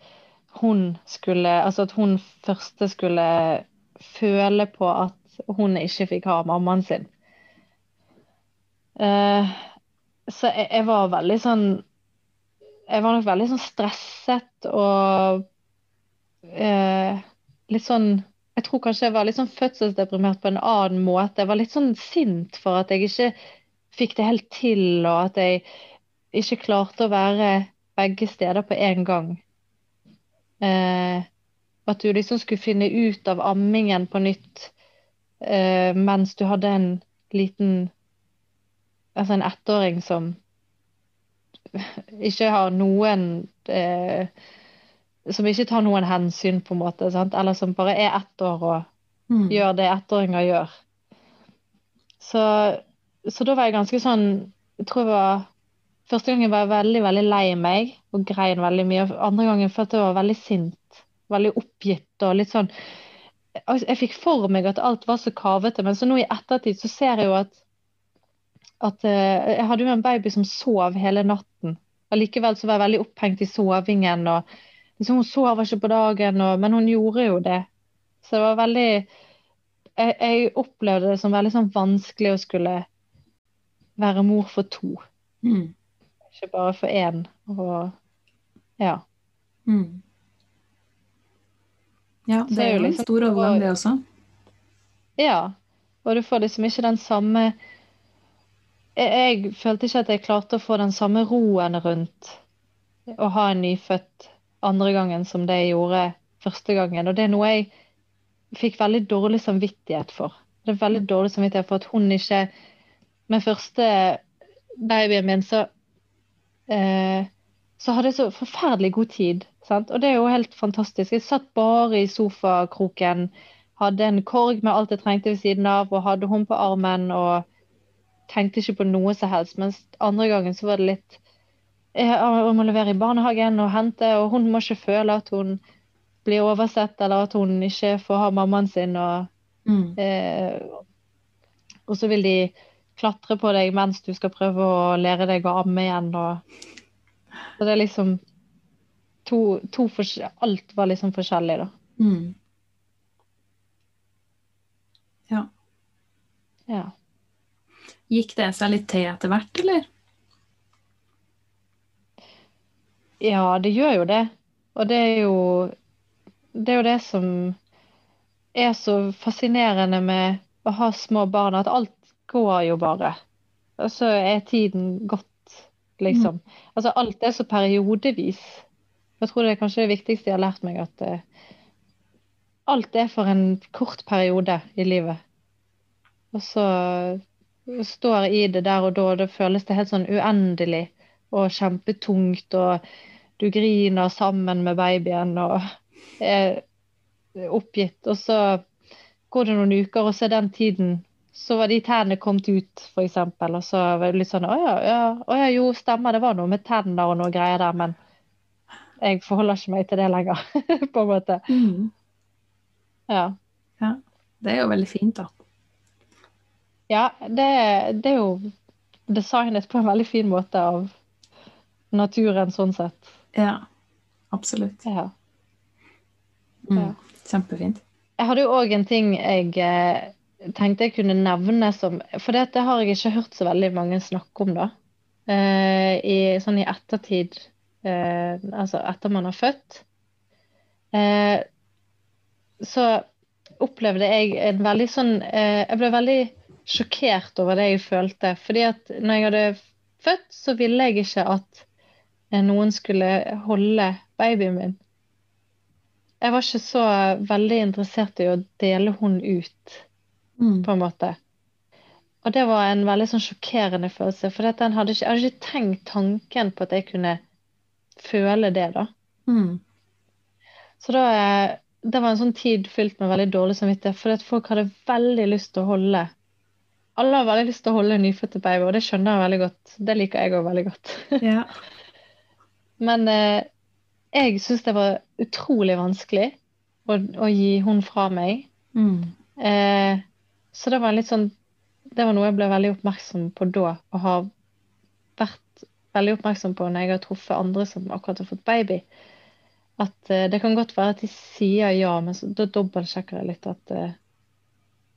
[SPEAKER 2] hun skulle Altså at hun første skulle føle på at hun ikke fikk ha mammaen sin. Uh, så jeg, jeg var veldig sånn Jeg var nok veldig sånn stresset og uh, litt sånn Jeg tror kanskje jeg var litt sånn fødselsdeprimert på en annen måte. Jeg var litt sånn sint for at jeg ikke fikk det helt til, og at jeg ikke klarte å være begge steder på en gang. Eh, at du liksom skulle finne ut av ammingen på nytt eh, mens du hadde en liten Altså en ettåring som ikke har noen eh, Som ikke tar noen hensyn, på en måte. Sant? Eller som bare er ett år og
[SPEAKER 1] Mm.
[SPEAKER 2] gjør det ettåringer gjør. Så, så da var jeg ganske sånn Jeg tror jeg var Første gangen var jeg veldig, veldig lei meg og grein veldig mye. Andre gangen følte jeg var veldig sint, veldig oppgitt og litt sånn altså, Jeg fikk for meg at alt var så kavete, men så nå i ettertid så ser jeg jo at at eh, Jeg hadde jo en baby som sov hele natten. Allikevel så var jeg veldig opphengt i sovingen. og liksom Hun sover ikke på dagen, og, men hun gjorde jo det. Så det var veldig jeg, jeg opplevde det som veldig sånn vanskelig å skulle være mor for to,
[SPEAKER 1] Mm.
[SPEAKER 2] ikke bare for én. Og ja.
[SPEAKER 1] Mm. Ja, det er
[SPEAKER 2] jo
[SPEAKER 1] en
[SPEAKER 2] liksom-
[SPEAKER 1] stor overgang, det også.
[SPEAKER 2] Ja. Og du får liksom ikke den samme jeg, jeg følte ikke at jeg klarte å få den samme roen rundt å ha en nyfødt andre gangen som det jeg gjorde første gangen. Og det er noe jeg fikk veldig dårlig samvittighet for. Det er veldig dårlig samvittighet for at hun ikke Med første babyen min så eh, så hadde jeg så forferdelig god tid. Sant? Og det er jo helt fantastisk. Jeg satt bare i sofakroken, hadde en korg med alt jeg trengte ved siden av, og hadde hun på armen og tenkte ikke på noe som helst. Mens andre gangen så var det litt jeg må levere i barnehagen og hente, og hun må ikke føle at hun blir oversett, eller at hun ikke får ha mammaen sin. og
[SPEAKER 1] Mm.
[SPEAKER 2] Eh, og så vil de klatre på deg mens du skal prøve å lære deg å amme igjen. Og... Så det er liksom to, to Alt var liksom forskjellig, da.
[SPEAKER 1] Mm. Ja.
[SPEAKER 2] Ja.
[SPEAKER 1] Gikk det seg litt til etter hvert, eller?
[SPEAKER 2] Ja, det gjør jo det. Og det er jo det er jo det som er så fascinerende med å ha små barn, at alt går jo bare. Og så er tiden gått, liksom. Altså alt er så periodevis. Jeg tror det er kanskje det viktigste jeg har lært meg, at uh, alt er for en kort periode i livet. Og så står i det der og da, og det føles det helt sånn uendelig og kjempetungt, og du griner sammen med babyen og er oppgitt. Og så går det noen uker, og så er den tiden Så var de tennene kommet ut, eksempel. Og så var det litt sånn Å ja, ja, å ja, jo, stemmer, det var noe med tenner og noe greier der, men jeg forholder ikke meg til det lenger, (laughs) på en måte.
[SPEAKER 1] Mm.
[SPEAKER 2] Ja.
[SPEAKER 1] Det er jo veldig fint, da.
[SPEAKER 2] Ja, det, det er jo designet på en veldig fin måte av naturen, sånn sett.
[SPEAKER 1] Ja, absolutt.
[SPEAKER 2] Ja.
[SPEAKER 1] Mm. Kjempefint.
[SPEAKER 2] Jeg hadde jo òg en ting jeg eh, tenkte jeg kunne nevne som For dette har jeg ikke hørt så veldig mange snakke om, da. Eh, i, sånn i ettertid. Eh, altså etter man har født. Eh, så opplevde jeg en veldig sånn eh, Jeg ble veldig sjokkert over det jeg følte. Fordi at når jeg hadde født, så ville jeg ikke at noen skulle holde babyen min. Jeg var ikke så veldig interessert i å dele hun ut,
[SPEAKER 1] Mm.
[SPEAKER 2] på en måte. Og det var en veldig sånn sjokkerende følelse, for den hadde ikke, jeg hadde ikke tenkt tanken på at jeg kunne føle det, da.
[SPEAKER 1] Mm.
[SPEAKER 2] Så da, eh, det var en sånn tid fylt med veldig dårlig samvittighet, for folk hadde veldig lyst til å holde Alle har veldig lyst til å holde nyfødte baby, og det skjønner jeg veldig godt. Det liker jeg òg veldig godt. (laughs)
[SPEAKER 1] Ja.
[SPEAKER 2] Men eh, jeg syns det var utrolig vanskelig å, å gi hun fra meg.
[SPEAKER 1] Mm.
[SPEAKER 2] Eh, så det var litt sånn Det var noe jeg ble veldig oppmerksom på da, og har vært veldig oppmerksom på når jeg har truffet andre som akkurat har fått baby, at eh, det kan godt være at de sier ja, men så, da dobbeltsjekker jeg litt at eh,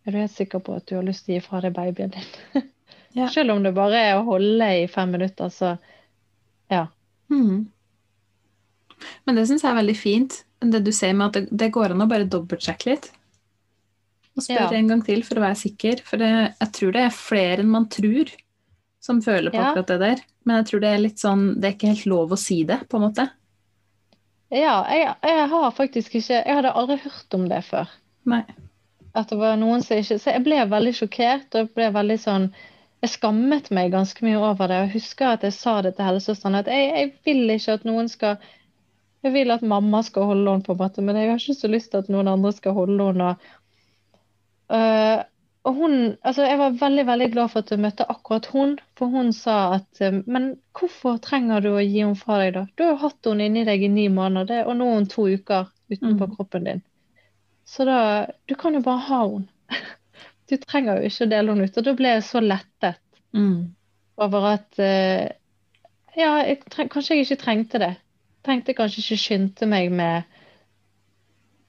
[SPEAKER 2] Er du helt sikker på at du har lyst til å gi fra deg babyen din?
[SPEAKER 1] Ja. (laughs)
[SPEAKER 2] Selv om det bare er å holde i fem minutter, så ja.
[SPEAKER 1] Mhm. Men det syns jeg er veldig fint, det du sier med at det, det går an å bare dobbeltsjekke litt. Og spørre
[SPEAKER 2] Ja.
[SPEAKER 1] en gang til for å være sikker. For det, jeg tror det er flere enn man tror som føler på
[SPEAKER 2] Ja.
[SPEAKER 1] akkurat det der. Men jeg tror det er litt sånn Det er ikke helt lov å si det, på en måte.
[SPEAKER 2] Ja, jeg, jeg har faktisk ikke Jeg hadde aldri hørt om det før.
[SPEAKER 1] Nei.
[SPEAKER 2] At det var noen som ikke Så jeg ble veldig sjokkert, og ble veldig sånn Jeg skammet meg ganske mye over det. og Jeg husker at jeg sa det til helsesøsteren, at jeg, jeg vil ikke at noen skal Jeg vil at mamma skal holde henne, på en måte, men jeg har ikke så lyst til at noen andre skal holde henne. Og, øh, og hun Altså, jeg var veldig, veldig glad for at jeg møtte akkurat hun, for hun sa at øh, Men hvorfor trenger du å gi henne fra deg, da? Du har jo hatt henne inni deg i ni måneder, og nå er hun to uker utenpå
[SPEAKER 1] Mm.
[SPEAKER 2] kroppen din. Så da Du kan jo bare ha henne. Du trenger jo ikke å dele henne ut. Og da ble jeg så lettet
[SPEAKER 1] Mm.
[SPEAKER 2] over at uh, Ja, jeg treng, kanskje jeg ikke trengte det. Trengte kanskje ikke skyndte meg med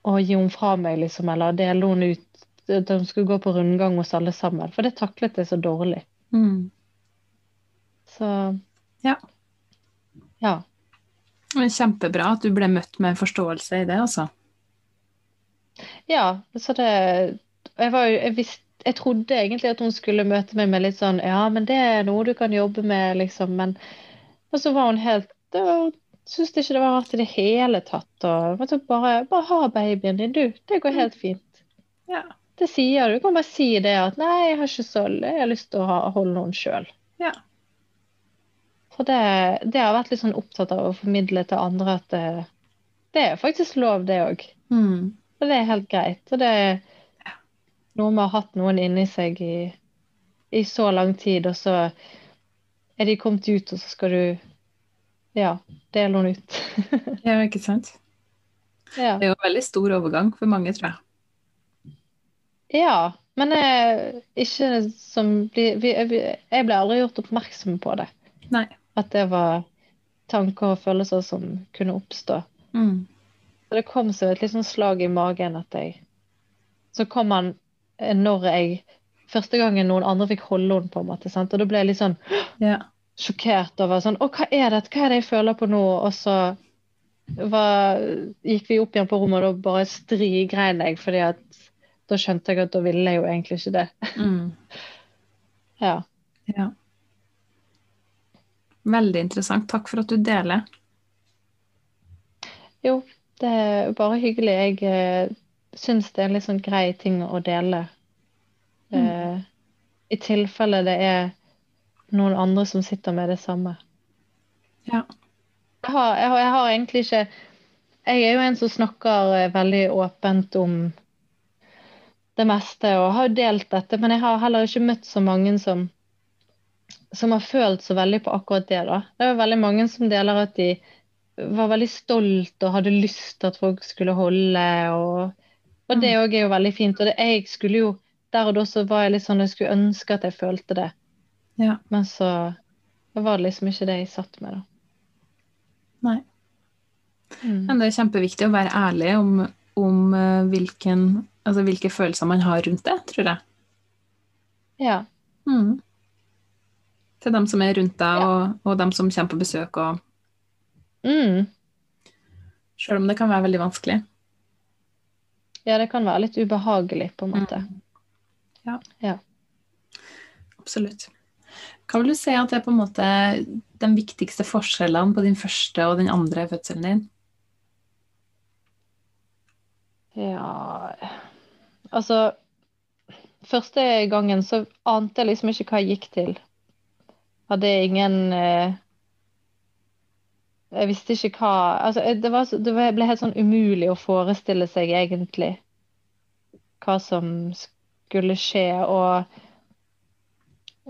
[SPEAKER 2] å gi henne fra meg, liksom, eller dele henne ut. At de skulle gå på rundgang hos alle sammen. For det taklet jeg så dårlig.
[SPEAKER 1] Mm.
[SPEAKER 2] Så
[SPEAKER 1] Ja.
[SPEAKER 2] Ja.
[SPEAKER 1] Men kjempebra at du ble møtt med forståelse i det, altså.
[SPEAKER 2] Ja, så det Jeg var jeg, visste, jeg trodde egentlig at hun skulle møte meg med litt sånn Ja, men det er noe du kan jobbe med, liksom. Men og så var hun helt det var, ikke det var rart i det hele tatt. Og du, bare, bare ha babyen din, du. Det går helt fint.
[SPEAKER 1] Ja.
[SPEAKER 2] Det sier du. Du kan bare si det at 'nei, jeg har ikke så Jeg har lyst til å ha, holde noen sjøl'.
[SPEAKER 1] Ja.
[SPEAKER 2] For det, det har jeg vært litt sånn opptatt av å formidle til andre at det, det er faktisk lov, det òg.
[SPEAKER 1] Mm.
[SPEAKER 2] Og det er helt greit. Og det er noe med å ha hatt noen inni seg i, i så lang tid, og så er de kommet ut, og så skal du ja, dele henne ut. (laughs)
[SPEAKER 1] Ja, ikke sant?
[SPEAKER 2] ja.
[SPEAKER 1] Det er jo en veldig stor overgang for mange, tror jeg.
[SPEAKER 2] ja. Men jeg, ikke som vi, vi- Jeg ble aldri gjort oppmerksom på det.
[SPEAKER 1] Nei.
[SPEAKER 2] At det var tanker og følelser som kunne oppstå.
[SPEAKER 1] Mm.
[SPEAKER 2] Så det kom som et sånn slag i magen at jeg Så kom han eh, når jeg Første gangen noen andre fikk holde henne, på en måte. Sant? Og da ble jeg litt sånn
[SPEAKER 1] Ja.
[SPEAKER 2] sjokkert over sånn Å, hva er det? Hva er det jeg føler på nå? Og så var, gikk vi opp igjen på rommet, og da bare strigrein jeg, fordi at da skjønte jeg at da ville jeg jo egentlig ikke det.
[SPEAKER 1] Mm. (laughs)
[SPEAKER 2] Ja.
[SPEAKER 1] ja. Veldig interessant. Takk for at du deler.
[SPEAKER 2] Jo, det er bare hyggelig. Jeg eh, syns det er en litt sånn grei ting å dele. Eh, I tilfelle det er noen andre som sitter med det samme.
[SPEAKER 1] Ja.
[SPEAKER 2] Jeg har, jeg har, jeg har egentlig ikke Jeg er jo en som snakker eh, veldig åpent om det meste og har jo delt dette, men jeg har heller ikke møtt så mange som som har følt så veldig på akkurat det. da. Det er jo veldig mange som deler at de var veldig stolt og hadde lyst til at folk skulle holde. Og, og det òg er jo veldig fint. Og det, jeg skulle jo Der og da så var jeg litt sånn jeg skulle ønske at jeg følte det.
[SPEAKER 1] Ja.
[SPEAKER 2] Men så var det liksom ikke det jeg satt med, da.
[SPEAKER 1] Nei.
[SPEAKER 2] Mm.
[SPEAKER 1] Men det er kjempeviktig å være ærlig om, om eh, hvilken, altså hvilke følelser man har rundt det, tror jeg.
[SPEAKER 2] Ja.
[SPEAKER 1] Mm. Til dem som er rundt deg,
[SPEAKER 2] Ja.
[SPEAKER 1] og, og dem som kommer på besøk, og
[SPEAKER 2] Mm.
[SPEAKER 1] selv om det kan være veldig vanskelig.
[SPEAKER 2] Ja, det kan være litt ubehagelig, på en måte. Ja.
[SPEAKER 1] Absolutt. Hva vil du si at det er på en måte den viktigste forskjellene på din første og den andre fødselen din?
[SPEAKER 2] Ja Altså Første gangen så ante jeg liksom ikke hva jeg gikk til. Hadde ingen eh, Jeg visste ikke hva Altså, det, var, det ble helt sånn umulig å forestille seg egentlig hva som skulle skje, og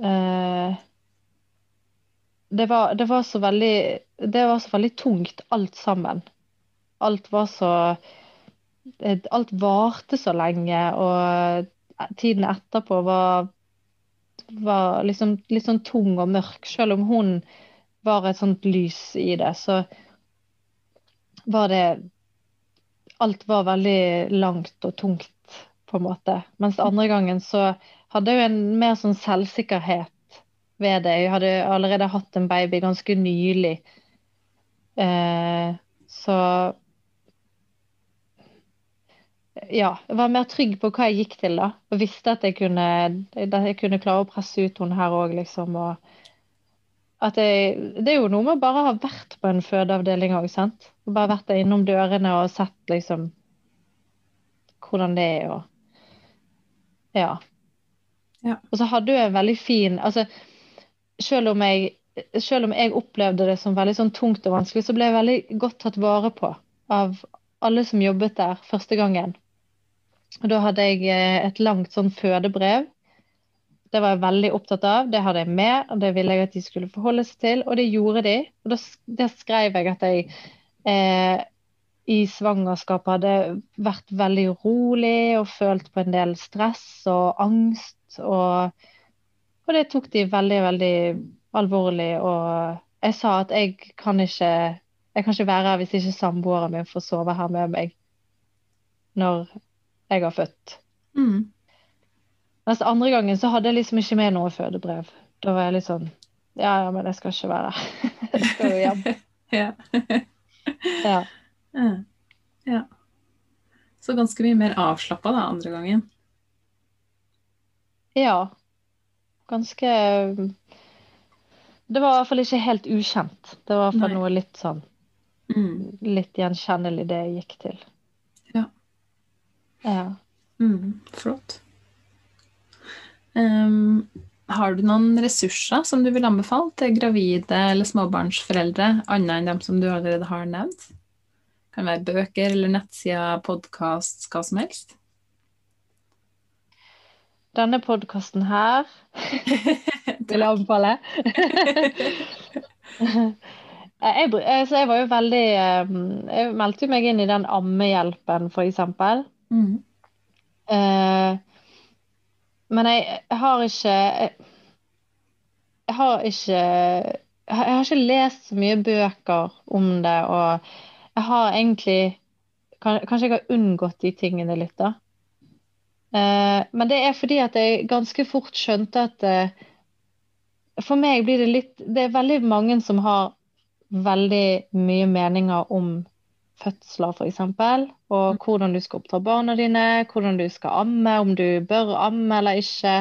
[SPEAKER 2] eh, det var, det var så veldig Det var så veldig tungt, alt sammen. Alt var så alt varte så lenge, og tiden etterpå var, var liksom litt sånn tung og mørk, selv om hun var et sånt lys i det, så var det Alt var veldig langt og tungt, på en måte. Mens andre gangen så hadde jeg jo en mer sånn selvsikkerhet ved det. Jeg hadde allerede hatt en baby ganske nylig. Eh, så ja, jeg var mer trygg på hva jeg gikk til, da. Og visste at jeg kunne, at jeg kunne klare å presse ut henne her òg, liksom. Og at jeg, det er jo noe med å bare ha vært på en fødeavdeling òg, sant. Og bare vært der innom dørene og sett liksom hvordan det er og Ja.
[SPEAKER 1] Ja.
[SPEAKER 2] Og så hadde jo en veldig fin Altså, selv om jeg selv om jeg opplevde det som veldig sånn tungt og vanskelig, så ble jeg veldig godt tatt vare på av alle som jobbet der første gangen. Og da hadde jeg eh, et langt sånn fødebrev. Det var jeg veldig opptatt av. Det hadde jeg med, og det ville jeg at de skulle forholde seg til, og det gjorde de. Og da skrev jeg at jeg eh, i svangerskapet hadde vært veldig rolig og følt på en del stress og angst. Og, og det tok de veldig, veldig alvorlig. Og jeg sa at jeg kan ikke, jeg kan ikke være her hvis ikke samboeren min får sove her med meg når jeg har født.
[SPEAKER 1] Mm.
[SPEAKER 2] Mens andre gangen så hadde jeg liksom ikke med noe fødebrev. Da var jeg litt sånn Ja, ja, men jeg skal ikke være der. (laughs) jeg skal jo hjem. (laughs)
[SPEAKER 1] Ja. (laughs)
[SPEAKER 2] Ja.
[SPEAKER 1] Ja. ja. Så ganske mye mer avslappa da, andre gangen.
[SPEAKER 2] ja. Ganske Det var i hvert fall ikke helt ukjent. Det var i hvert fall noe litt sånn
[SPEAKER 1] Mm.
[SPEAKER 2] litt gjenkjennelig det jeg gikk til.
[SPEAKER 1] Ja.
[SPEAKER 2] Ja.
[SPEAKER 1] Mm. Flott. Ehm, har du noen ressurser som du vil anbefale til gravide eller småbarnsforeldre, annet enn dem som du allerede har nevnt? Det Kan være bøker eller nettsider, podkast, hva som helst.
[SPEAKER 2] Denne podkasten her (laughs) vil jeg anbefale. jeg, så jeg var jo veldig eh, Jeg meldte meg inn i den ammehjelpen, f.eks.
[SPEAKER 1] Mm.
[SPEAKER 2] Eh, men jeg, har ikke jeg har ikke jeg har ikke lest så mye bøker om det, og jeg har egentlig Kanskje jeg har unngått de tingene litt, da. Eh, men det er fordi at jeg ganske fort skjønte at eh, for meg blir det litt Det er veldig mange som har veldig mye meninger om fødsler, f.eks. Og hvordan du skal oppdra barna dine, hvordan du skal amme, om du bør amme eller ikke.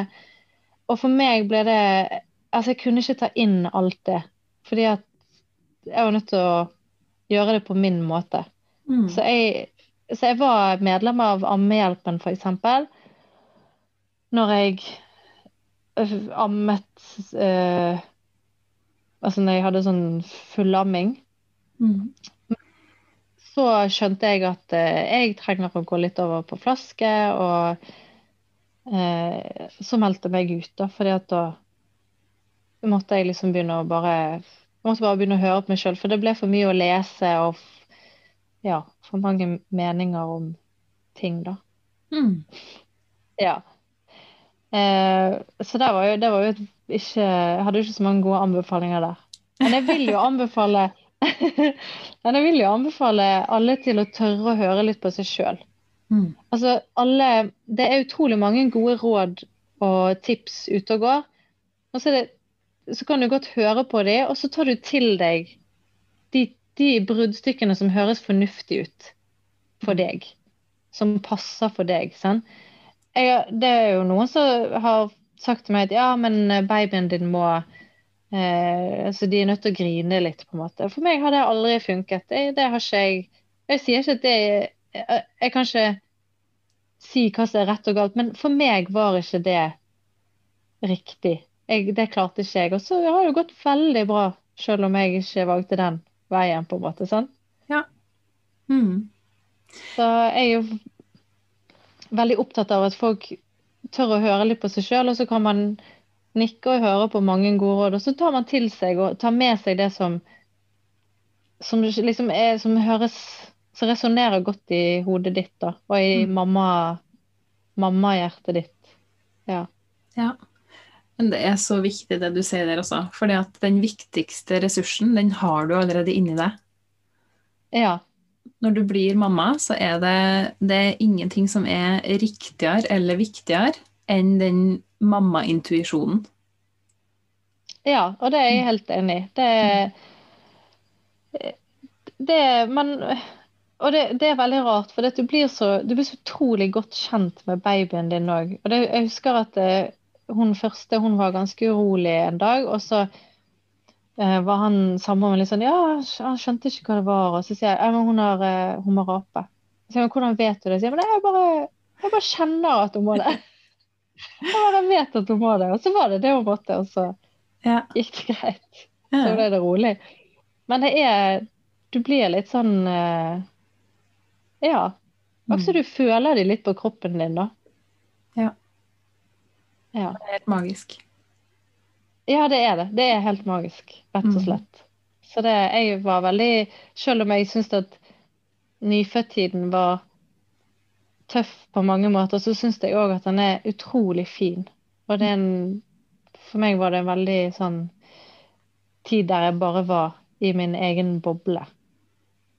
[SPEAKER 2] Og for meg ble det Altså, jeg kunne ikke ta inn alt det. Fordi at jeg var nødt til å gjøre det på min måte.
[SPEAKER 1] Mm.
[SPEAKER 2] Så jeg, så jeg var medlem av Ammehjelpen, f.eks. Når jeg ammet eh, Altså når jeg hadde sånn fullamming,
[SPEAKER 1] Mm.
[SPEAKER 2] Så skjønte jeg at eh, jeg trenger å gå litt over på flaske, og eh, så meldte jeg meg ut, da, fordi at da måtte jeg liksom begynne å bare måtte bare begynne å høre på meg sjøl, for det ble for mye å lese og ja, for mange meninger om ting, da.
[SPEAKER 1] Mm.
[SPEAKER 2] Ja. Eh, så det var jo, det var jo ikke Jeg hadde jo ikke så mange gode anbefalinger der. Men jeg vil jo anbefale Men jeg vil jo anbefale alle til å tørre å høre litt på seg sjøl.
[SPEAKER 1] Mm.
[SPEAKER 2] Altså, alle Det er utrolig mange gode råd og tips ute og går. Og så, det, så kan du godt høre på dem, og så tar du til deg de, de bruddstykkene som høres fornuftig ut for deg. Som passer for deg. Sant? Jeg, det er jo noen som har sagt til meg at ja, men babyen din må eh, så De er nødt til å grine litt, på en måte. For meg har det aldri funket. Det, det har ikke jeg Jeg sier ikke at det jeg, jeg kan ikke si hva som er rett og galt, men for meg var ikke det riktig. Jeg, det klarte ikke jeg. Og så har det gått veldig bra, selv om jeg ikke valgte den veien, på en måte. sant?
[SPEAKER 1] Mm.
[SPEAKER 2] Så jeg er jo veldig opptatt av at folk tør å høre litt på seg sjøl, og så kan man nikke og hører på mange gode råd, og så tar man til seg og tar med seg det som som liksom er, som høres som resonnerer godt i hodet ditt, da, og i
[SPEAKER 1] Mm.
[SPEAKER 2] mamma mammahjertet ditt. Ja.
[SPEAKER 1] Ja. Men det er så viktig det du sier der også. For den viktigste ressursen, den har du allerede inni deg.
[SPEAKER 2] Ja.
[SPEAKER 1] Når du blir mamma, så er det, det er ingenting som er riktigere eller viktigere enn den mammaintuisjonen.
[SPEAKER 2] Ja, og det er jeg helt enig i. Det, det Men Og det, det, er veldig rart, for du blir, så, du blir så utrolig godt kjent med babyen din òg. Og jeg husker at det, hun første hun var ganske urolig en dag, og så eh, var han samboeren litt sånn Ja, han skjønte ikke hva det var. Og så sier jeg men hun har, eh, hun må rape. Så jeg, men hvordan vet du det? Så jeg, men jeg bare, jeg bare kjenner at hun må det. Jeg bare vet at hun må det. Og så var det det hun måtte, og så ja. gikk det greit. Så ble det rolig. Men det er Du blir litt sånn uh, Ja. Også mm. du føler det litt på kroppen din, da.
[SPEAKER 1] Ja.
[SPEAKER 2] ja.
[SPEAKER 1] Det er helt magisk.
[SPEAKER 2] Ja, det er det. Det er helt magisk, rett og mm. slett. Så det, jeg var veldig Selv om jeg syns at nyfødttiden var tøff på mange måter, så syns jeg òg at den er utrolig fin. Og det er en For meg var det en veldig sånn tid der jeg bare var i min egen boble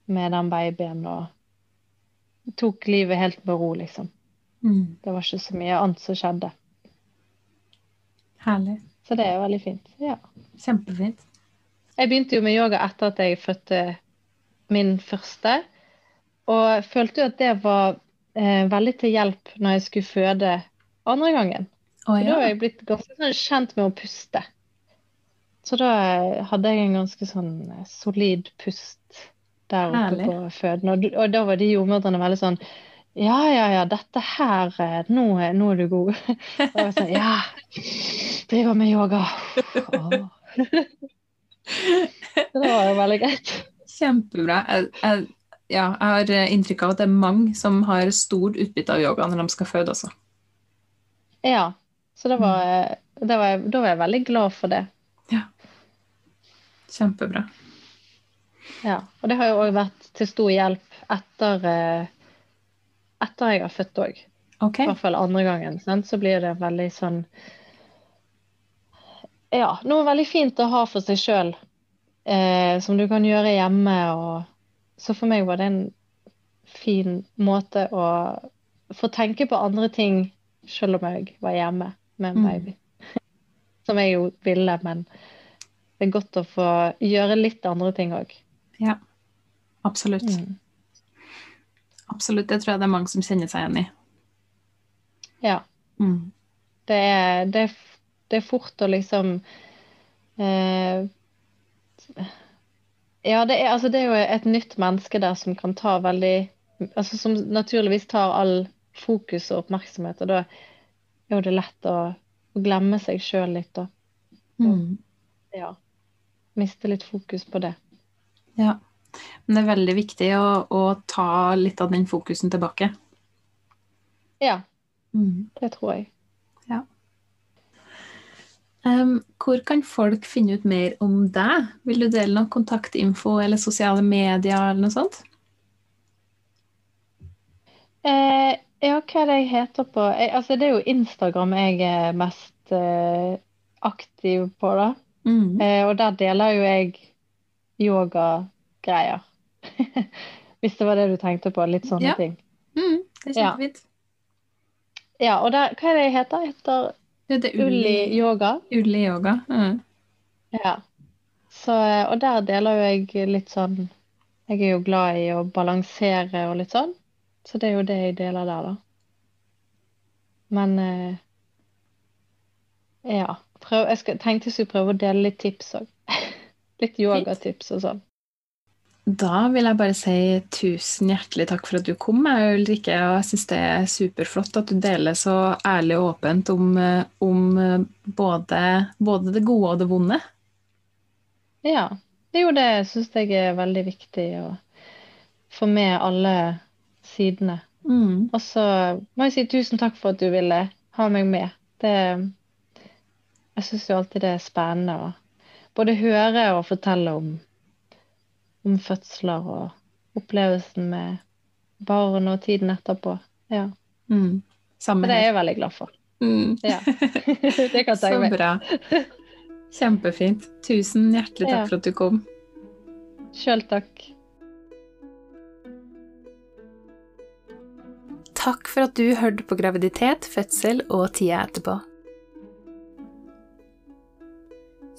[SPEAKER 2] med den babyen og tok livet helt med ro, liksom.
[SPEAKER 1] Mm.
[SPEAKER 2] Det var ikke så mye annet som skjedde.
[SPEAKER 1] Herlig.
[SPEAKER 2] Så det er veldig fint. Ja.
[SPEAKER 1] Kjempefint.
[SPEAKER 2] Jeg begynte jo med yoga etter at jeg fødte min første, og følte jo at det var eh, veldig til hjelp når jeg skulle føde andre gangen.
[SPEAKER 1] Oh, ja.
[SPEAKER 2] Da har jeg blitt ganske sånn kjent med å puste. Så da eh, hadde jeg en ganske sånn eh, solid pust der oppe på føden. Og, og, da var de jordmødrene veldig sånn Ja, ja, ja, dette her eh, Nå, nå er du god. (laughs) og jeg var sånn Ja, driver med yoga. Oh. (laughs) det var jo veldig greit.
[SPEAKER 1] Kjempebra. Jeg, jeg ja, jeg har eh, inntrykk av at det er mange som har stort utbytte av yoga når de skal føde også.
[SPEAKER 2] Ja, så da var, mm. var, jeg, da var jeg veldig glad for det.
[SPEAKER 1] Ja. Kjempebra.
[SPEAKER 2] Ja, og det har jo òg vært til stor hjelp etter, eh, etter jeg har født òg.
[SPEAKER 1] Okay.
[SPEAKER 2] I hvert fall andre gangen. Sant? Så blir det veldig sånn Ja, noe veldig fint å ha for seg sjøl. Eh, som du kan gjøre hjemme og så for meg var det en fin måte å få tenke på andre ting selv om jeg var hjemme med en mm. baby. Mm. (laughs) Som jeg jo ville, men det er godt å få gjøre litt andre ting òg.
[SPEAKER 1] Ja, absolutt. Mm. Absolutt. Det tror jeg det er mange som kjenner seg igjen i.
[SPEAKER 2] Ja.
[SPEAKER 1] Mm.
[SPEAKER 2] Det, er, det, det, er, fort å liksom eh, ja, det er, altså, det er jo et nytt menneske der som kan ta veldig altså Som naturligvis tar all fokus og oppmerksomhet, og da er jo det lett å, å glemme seg sjøl litt, da.
[SPEAKER 1] Mm.
[SPEAKER 2] Ja. Miste litt fokus på det.
[SPEAKER 1] Ja. Men det er veldig viktig å, å ta litt av den fokusen tilbake.
[SPEAKER 2] Ja.
[SPEAKER 1] Mm.
[SPEAKER 2] Det tror jeg.
[SPEAKER 1] Um, hvor kan folk finne ut mer om deg? Vil du dele noe kontaktinfo eller sosiale medier eller noe sånt?
[SPEAKER 2] Eh, ja, hva er det jeg heter på jeg, altså, Det er jo Instagram jeg er mest eh, aktiv på, da.
[SPEAKER 1] Mm.
[SPEAKER 2] Eh, og der deler jo jeg yogagreier. (laughs) Hvis det var det du tenkte på. Litt sånne
[SPEAKER 1] ja.
[SPEAKER 2] ting.
[SPEAKER 1] Mm, det er kjempefint.
[SPEAKER 2] Ja. ja, og der, hva er det jeg heter? Jeg heter
[SPEAKER 1] det er Ulli
[SPEAKER 2] yoga.
[SPEAKER 1] Ulli yoga. Mm.
[SPEAKER 2] Ja. Så, og der deler jo jeg litt sånn Jeg er jo glad i å balansere og litt sånn. Så det er jo det jeg deler der, da. Men eh, ja. Prøv, jeg skal, tenkte jeg skulle prøve å dele litt tips òg. (laughs) litt yogatips og sånn.
[SPEAKER 1] Da vil jeg bare si tusen hjertelig takk for at du kom, Ulrikke. Og jeg syns det er superflott at du deler så ærlig og åpent om, eh, om eh, både, både, det gode og det vonde.
[SPEAKER 2] Ja. Det jo det syns jeg er veldig viktig å få med alle sidene.
[SPEAKER 1] Mm.
[SPEAKER 2] Og så må jeg si tusen takk for at du ville ha meg med. Det, jeg syns jo alltid det er spennende å både høre og fortelle om om fødsler og opplevelsen med barn og tiden etterpå. Ja.
[SPEAKER 1] Mm.
[SPEAKER 2] Samme det er jeg veldig glad for.
[SPEAKER 1] Mm.
[SPEAKER 2] Ja. (laughs) det kan jeg
[SPEAKER 1] Så bra. Kjempefint. Tusen hjertelig takk
[SPEAKER 2] Ja.
[SPEAKER 1] for at du kom.
[SPEAKER 2] Sjøl takk.
[SPEAKER 1] Takk for at du hørte på graviditet, fødsel og tida etterpå.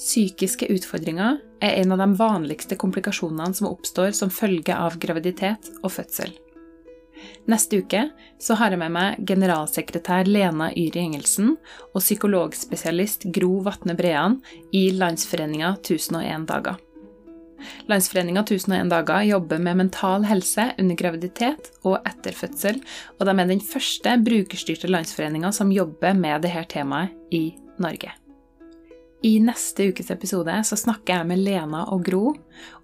[SPEAKER 1] Psykiske utfordringer er en av de vanligste komplikasjonene som oppstår som følge av graviditet og fødsel. Neste uke så har jeg med meg generalsekretær Lena Yri Engelsen og psykologspesialist Gro Vatne Brean i Landsforeninga 1001 dager. Landsforeninga 1001 dager jobber med mental helse under graviditet og etter fødsel, og de er den første brukerstyrte landsforeninga som jobber med dette temaet i Norge. I neste ukes episode så snakker jeg med Lena og Gro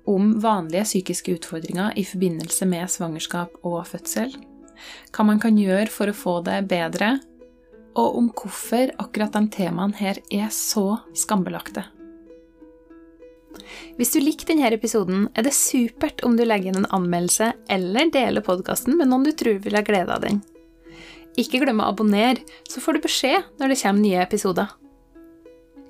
[SPEAKER 1] om vanlige psykiske utfordringer i forbindelse med svangerskap og fødsel, hva man kan gjøre for å få det bedre, og om hvorfor akkurat de temaene her er så skambelagte. Hvis du likte denne episoden, er det supert om du legger inn en anmeldelse eller deler podkasten med noen du tror vil ha glede av den. Ikke glem å abonnere, så får du beskjed når det kommer nye episoder.